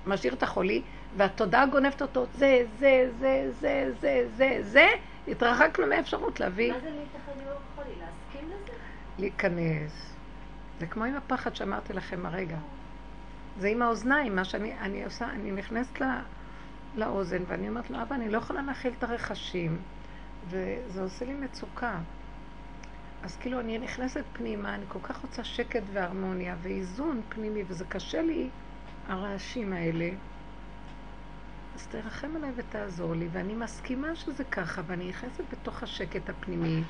משאיר את החולי, והתודעה גונבת אותו. זה, זה, זה, זה, זה, זה, זה. התרחקנו מהאפשרות להביא, מה זה להתאחד עם אור חולי? להסכים לזה? להיכנס. זה כמו עם הפחד שאמרתי לכם הרגע. זה עם האוזניים, מה שאני אני עושה, אני נכנסת ל, לאוזן ואני אומרת לו, אבא, אני לא יכולה להכיל את הרכשים, וזה עושה לי מצוקה. אז כאילו אני נכנסת פנימה, אני כל כך רוצה שקט והרמוניה ואיזון פנימי, וזה קשה לי, הרעשים האלה. אז תרחם עליי ותעזור לי, ואני מסכימה שזה ככה, ואני נכנסת בתוך השקט הפנימי,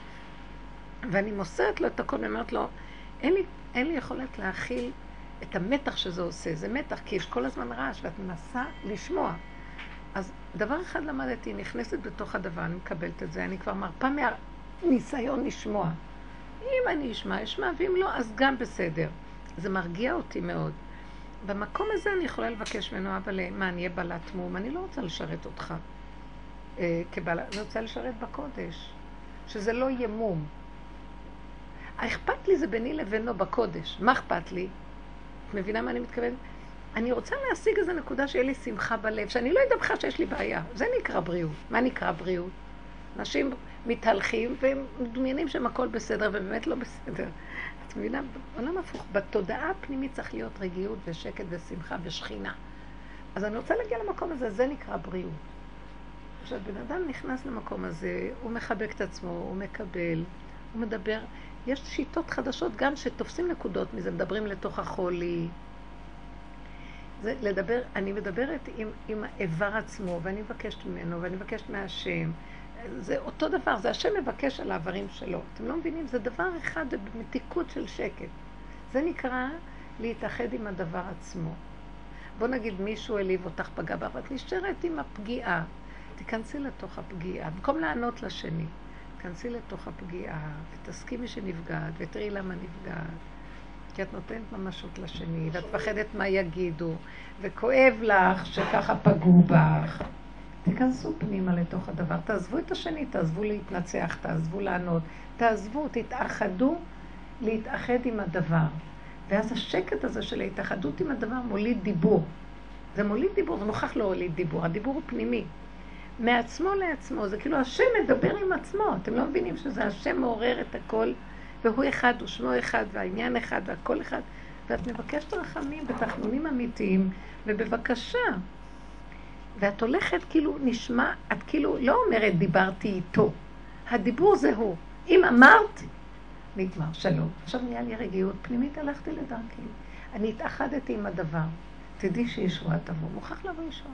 ואני מוסרת לו את הכל, ואומרת לו, אין לי, אין לי יכולת להכיל את המתח שזה עושה. זה מתח, כי יש כל הזמן רעש, ואת מנסה לשמוע. אז דבר אחד למדתי, נכנסת בתוך הדבר, אני מקבלת את זה, אני כבר מרפה מהניסיון לשמוע. אם אני אשמע, אשמע, ואם לא, אז גם בסדר. זה מרגיע אותי מאוד. במקום הזה אני יכולה לבקש ממנו, אבל מה, אני אהיה בעלת מום? אני לא רוצה לשרת אותך אה, כבעלת, אני רוצה לשרת בקודש, שזה לא יהיה מום. האכפת לי זה ביני לבינו בקודש. מה אכפת לי? את מבינה מה אני מתכוונת? אני רוצה להשיג איזו נקודה שיהיה לי שמחה בלב, שאני לא אדע בכלל שיש לי בעיה. זה נקרא בריאות. מה נקרא בריאות? אנשים מתהלכים והם מדמיינים שהם הכל בסדר, ובאמת לא בסדר. את מבינה? בעולם הפוך. בתודעה הפנימית צריך להיות רגיעות ושקט ושמחה ושכינה. אז אני רוצה להגיע למקום הזה, זה נקרא בריאות. עכשיו, בן אדם נכנס למקום הזה, הוא מחבק את עצמו, הוא מקבל, הוא מדבר. יש שיטות חדשות גם שתופסים נקודות מזה, מדברים לתוך החולי. זה לדבר, אני מדברת עם, עם האיבר עצמו, ואני מבקשת ממנו, ואני מבקשת מהשם. זה אותו דבר, זה השם מבקש על האיברים שלו. אתם לא מבינים? זה דבר אחד במתיקות של שקט. זה נקרא להתאחד עם הדבר עצמו. בוא נגיד מישהו העליב אותך, פגע בך, ואת נשארת עם הפגיעה. תיכנסי לתוך הפגיעה, במקום לענות לשני. תיכנסי לתוך הפגיעה, ותסכימי שנפגעת, ותראי למה נפגעת. כי את נותנת ממשות לשני, ואת מפחדת מה יגידו, וכואב לך שככה פגעו בך. תיכנסו פנימה לתוך הדבר, תעזבו את השני, תעזבו להתנצח, תעזבו לענות, תעזבו, תתאחדו להתאחד עם הדבר. ואז השקט הזה של ההתאחדות עם הדבר מוליד דיבור. זה מוליד דיבור, זה מוכרח לא הוליד דיבור, הדיבור הוא פנימי. מעצמו לעצמו, זה כאילו השם מדבר עם עצמו, אתם לא מבינים שזה השם מעורר את הכל, והוא אחד, ושמו אחד, והעניין אחד, והכל אחד, ואת מבקשת רחמים בתחנונים אמיתיים, ובבקשה. ואת הולכת כאילו נשמע, את כאילו לא אומרת דיברתי איתו, הדיבור זה הוא. אם אמרת, נגמר, שלום. עכשיו נהיה לי רגיעות פנימית, הלכתי לדרכי. אני התאחדתי עם הדבר. תדעי שישועה תבוא, מוכרח לבוא ישועה.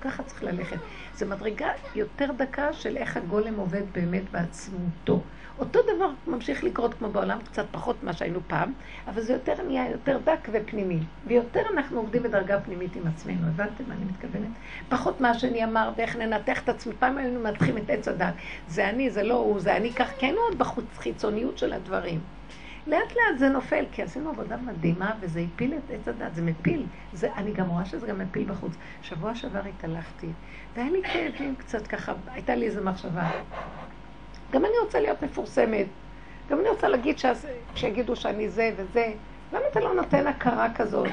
ככה צריך ללכת. זו מדרגה יותר דקה של איך הגולם עובד באמת בעצמותו. אותו דבר ממשיך לקרות כמו בעולם, קצת פחות ממה שהיינו פעם, אבל זה יותר נהיה יותר דק ופנימי. ויותר אנחנו עובדים בדרגה פנימית עם עצמנו, הבנתם מה אני מתכוונת? פחות מה שאני אמר ואיך ננתח את עצמי. פעם היינו מנתחים את עץ הדת. זה אני, זה לא הוא, זה אני כך, כן עוד בחוץ, חיצוניות של הדברים. לאט לאט זה נופל, כי עשינו עבודה מדהימה וזה הפיל את עץ הדת, זה מפיל. זה, אני גם רואה שזה גם מפיל בחוץ. שבוע שעבר התהלכתי, והיה לי כאבים קצת ככה, הייתה לי איזו מחשבה. גם אני רוצה להיות מפורסמת, גם אני רוצה להגיד שאז, שיגידו שאני זה וזה. למה אתה לא נותן הכרה כזאת?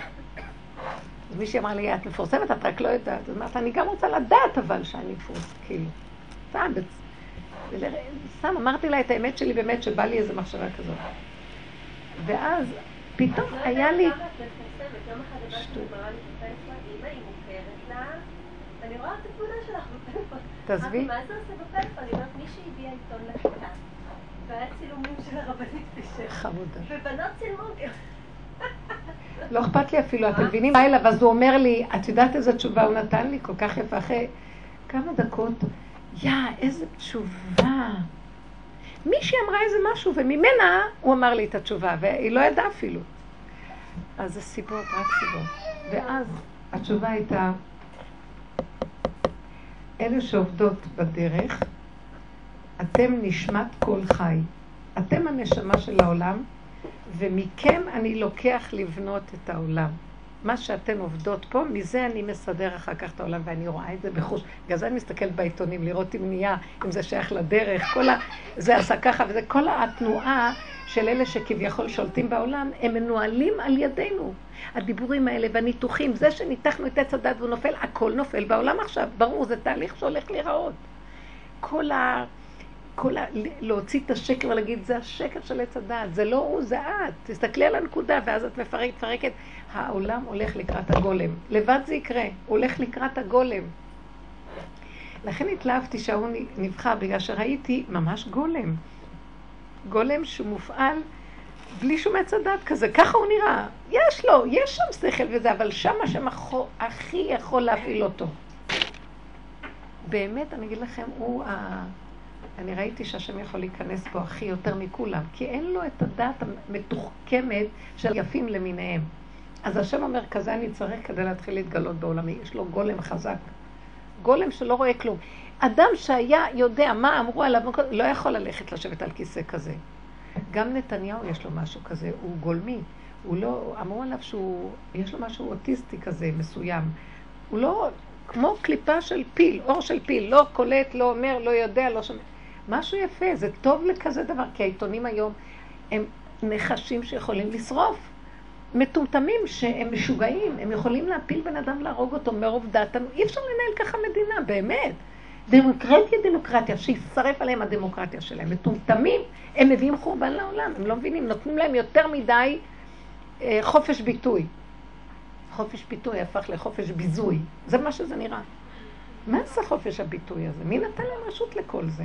אז מישהי אמרה לי, את מפורסמת, את רק לא יודעת. אז אמרת, אני גם רוצה לדעת אבל שאני מפורסמת, כאילו. סתם, סתם אמרתי לה את האמת שלי באמת, שבא לי איזו מחשבה כזאת. ואז פתאום היה לי... אני רואה את התמונה שלך בפלאפון. תעזבי. מה זה עושה בפלאפון? אני אומרת, מישהי הביאה עיתון לכיתה. והיה צילומים של הרבנית פישר. חמודה. ובנות צילמו. לא אכפת לי אפילו, אתם מבינים מה אליו? אז הוא אומר לי, את יודעת איזה תשובה הוא נתן לי? כל כך יפה. אחרי כמה דקות, יא, איזה תשובה. מישהי אמרה איזה משהו, וממנה הוא אמר לי את התשובה, והיא לא ידעה אפילו. אז זה סיבות, רק סיבות. ואז התשובה הייתה, אלה שעובדות בדרך, אתם נשמת כל חי. אתם הנשמה של העולם, ומכם אני לוקח לבנות את העולם. מה שאתן עובדות פה, מזה אני מסדר אחר כך את העולם, ואני רואה את זה בחוש. בגלל זה אני מסתכלת בעיתונים, לראות אם נהיה, אם זה שייך לדרך, כל ה... זה עשה ככה, וזה כל התנועה של אלה שכביכול שולטים בעולם, הם מנוהלים על ידינו. הדיבורים האלה והניתוחים, זה שניתחנו את עץ הדת והוא נופל, הכל נופל בעולם עכשיו. ברור, זה תהליך שהולך להיראות. כל ה... כל ה... להוציא את השקר ולהגיד, זה השקר של עץ הדעת, זה לא הוא, זה את. תסתכלי על הנקודה, ואז את מפרקת, מפרקת. העולם הולך לקראת הגולם. לבד זה יקרה, הולך לקראת הגולם. לכן התלהבתי שההוא נבחר, בגלל שראיתי ממש גולם. גולם שמופעל בלי שום עץ הדת כזה, ככה הוא נראה. יש לו, יש שם שכל וזה, אבל שם השם הכי יכול להפעיל אותו. באמת, אני אגיד לכם, הוא ה... אני ראיתי שהשם יכול להיכנס פה הכי יותר מכולם, כי אין לו את הדעת המתוחכמת של יפים למיניהם. אז השם אומר, כזה אני צריך כדי להתחיל להתגלות בעולמי. יש לו גולם חזק. גולם שלא רואה כלום. אדם שהיה יודע מה אמרו עליו, לא יכול ללכת לשבת על כיסא כזה. גם נתניהו יש לו משהו כזה, הוא גולמי. הוא לא, אמרו עליו שהוא, יש לו משהו אוטיסטי כזה מסוים. הוא לא, כמו קליפה של פיל, אור של פיל, לא קולט, לא אומר, לא יודע, לא שומע. משהו יפה, זה טוב לכזה דבר, כי העיתונים היום הם נחשים שיכולים לשרוף. מטומטמים שהם משוגעים, הם יכולים להפיל בן אדם, להרוג אותו מרוב דעתנו. אי אפשר לנהל ככה מדינה, באמת. דמוקרטיה, דמוקרטיה, שישרף עליהם הדמוקרטיה שלהם. מטומטמים, הם מביאים חורבן לעולם, הם לא מבינים, נותנים להם יותר מדי אה, חופש ביטוי. חופש ביטוי הפך לחופש ביזוי, זה מה שזה נראה. מה זה חופש הביטוי הזה? מי נתן להם רשות לכל זה?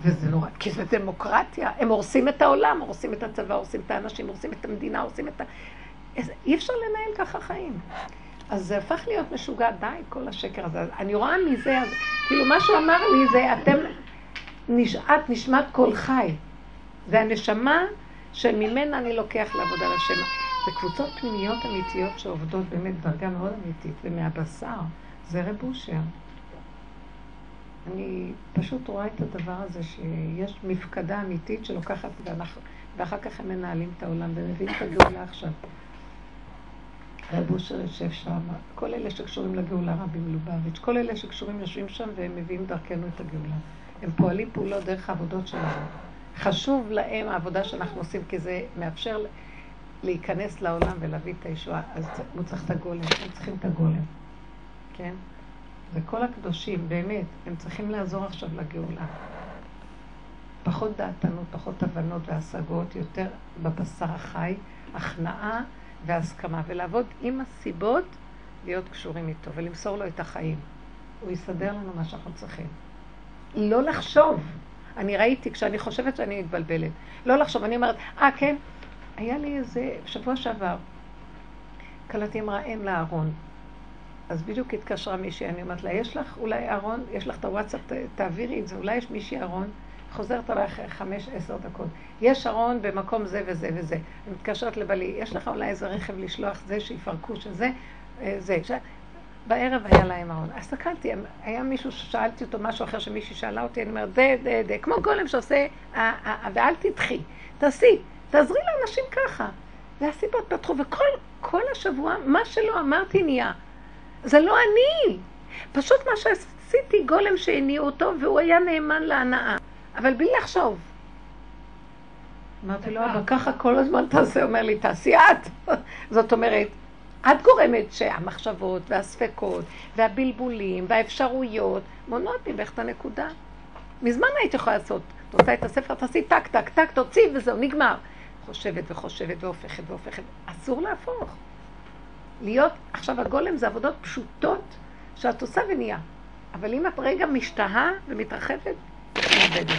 וזה נורא, כי זה דמוקרטיה. הם הורסים את העולם, הורסים את הצבא, הורסים את האנשים, הורסים את המדינה, הורסים את ה... אי אפשר לנהל ככה חיים. אז זה הפך להיות משוגע, די, כל השקר הזה. אני רואה מזה, אז, כאילו מה שהוא אמר לי זה, אתם, נש... את נשמת כל חי. זה הנשמה שממנה אני לוקח לעבודה לשם. זה קבוצות פנימיות אמיתיות שעובדות באמת דרגה מאוד אמיתית, ומהבשר, זה רב אושר. אני פשוט רואה את הדבר הזה שיש מפקדה אמיתית שלוקחת, ואנחנו, ואחר כך הם מנהלים את העולם ומביאים את הגאולה עכשיו. רב אושר יושב שם, כל אלה שקשורים לגאולה, רבי מלובביץ', כל אלה שקשורים יושבים שם והם מביאים דרכנו את הגאולה. הם פועלים פעולות דרך העבודות שלנו. חשוב להם העבודה שאנחנו עושים, כי זה מאפשר להיכנס לעולם ולהביא את הישועה. אז הוא צריך את הגולם, הם צריכים את הגולם, כן? וכל הקדושים, באמת, הם צריכים לעזור עכשיו לגאולה. פחות דעתנות, פחות הבנות והשגות, יותר בבשר החי, הכנעה והסכמה, ולעבוד עם הסיבות להיות קשורים איתו ולמסור לו את החיים. הוא יסדר לנו מה שאנחנו צריכים. לא לחשוב. אני ראיתי, כשאני חושבת שאני מתבלבלת, לא לחשוב, אני אומרת, אה, ah, כן, היה לי איזה, שבוע שעבר, קלטתי אמרה אם לארון. אז בדיוק התקשרה מישהי, אני אומרת לה, יש לך אולי אהרון, יש לך את הוואטסאפ, תעבירי את זה, אולי יש מישהי אהרון, חוזרת עליי אחרי חמש, עשר דקות. יש אהרון במקום זה וזה וזה. אני מתקשרת לבעלי, יש לך אולי איזה רכב לשלוח זה, שיפרקו שזה, אה, זה. ש... בערב היה להם אהרון. אז הסתכלתי, היה מישהו ששאלתי אותו משהו אחר שמישהי שאלה אותי, אני אומרת, דה, דה, דה, כמו גולם שעושה, ואל תדחי, תעשי, תעזרי לאנשים ככה. והסיבות פתחו, וכל השבוע, מה שלא אמרתי נהיה. זה לא אני. פשוט מה שעשיתי, גולם שהניעו אותו, והוא היה נאמן להנאה. אבל בלי לחשוב. אמרתי לו, אבא, ככה כל הזמן תעשה, אומר לי, תעשי את. זאת אומרת, את גורמת שהמחשבות והספקות והבלבולים והאפשרויות מונעות ממך את הנקודה. מזמן היית יכולה לעשות, את עושה את הספר, תעשי טק, טק, טק, תוציא וזהו, נגמר. חושבת וחושבת והופכת והופכת, אסור להפוך. להיות, עכשיו הגולם זה עבודות פשוטות שאת עושה ונהיה. אבל אם את רגע משתהה ומתרחבת, את מאבדת.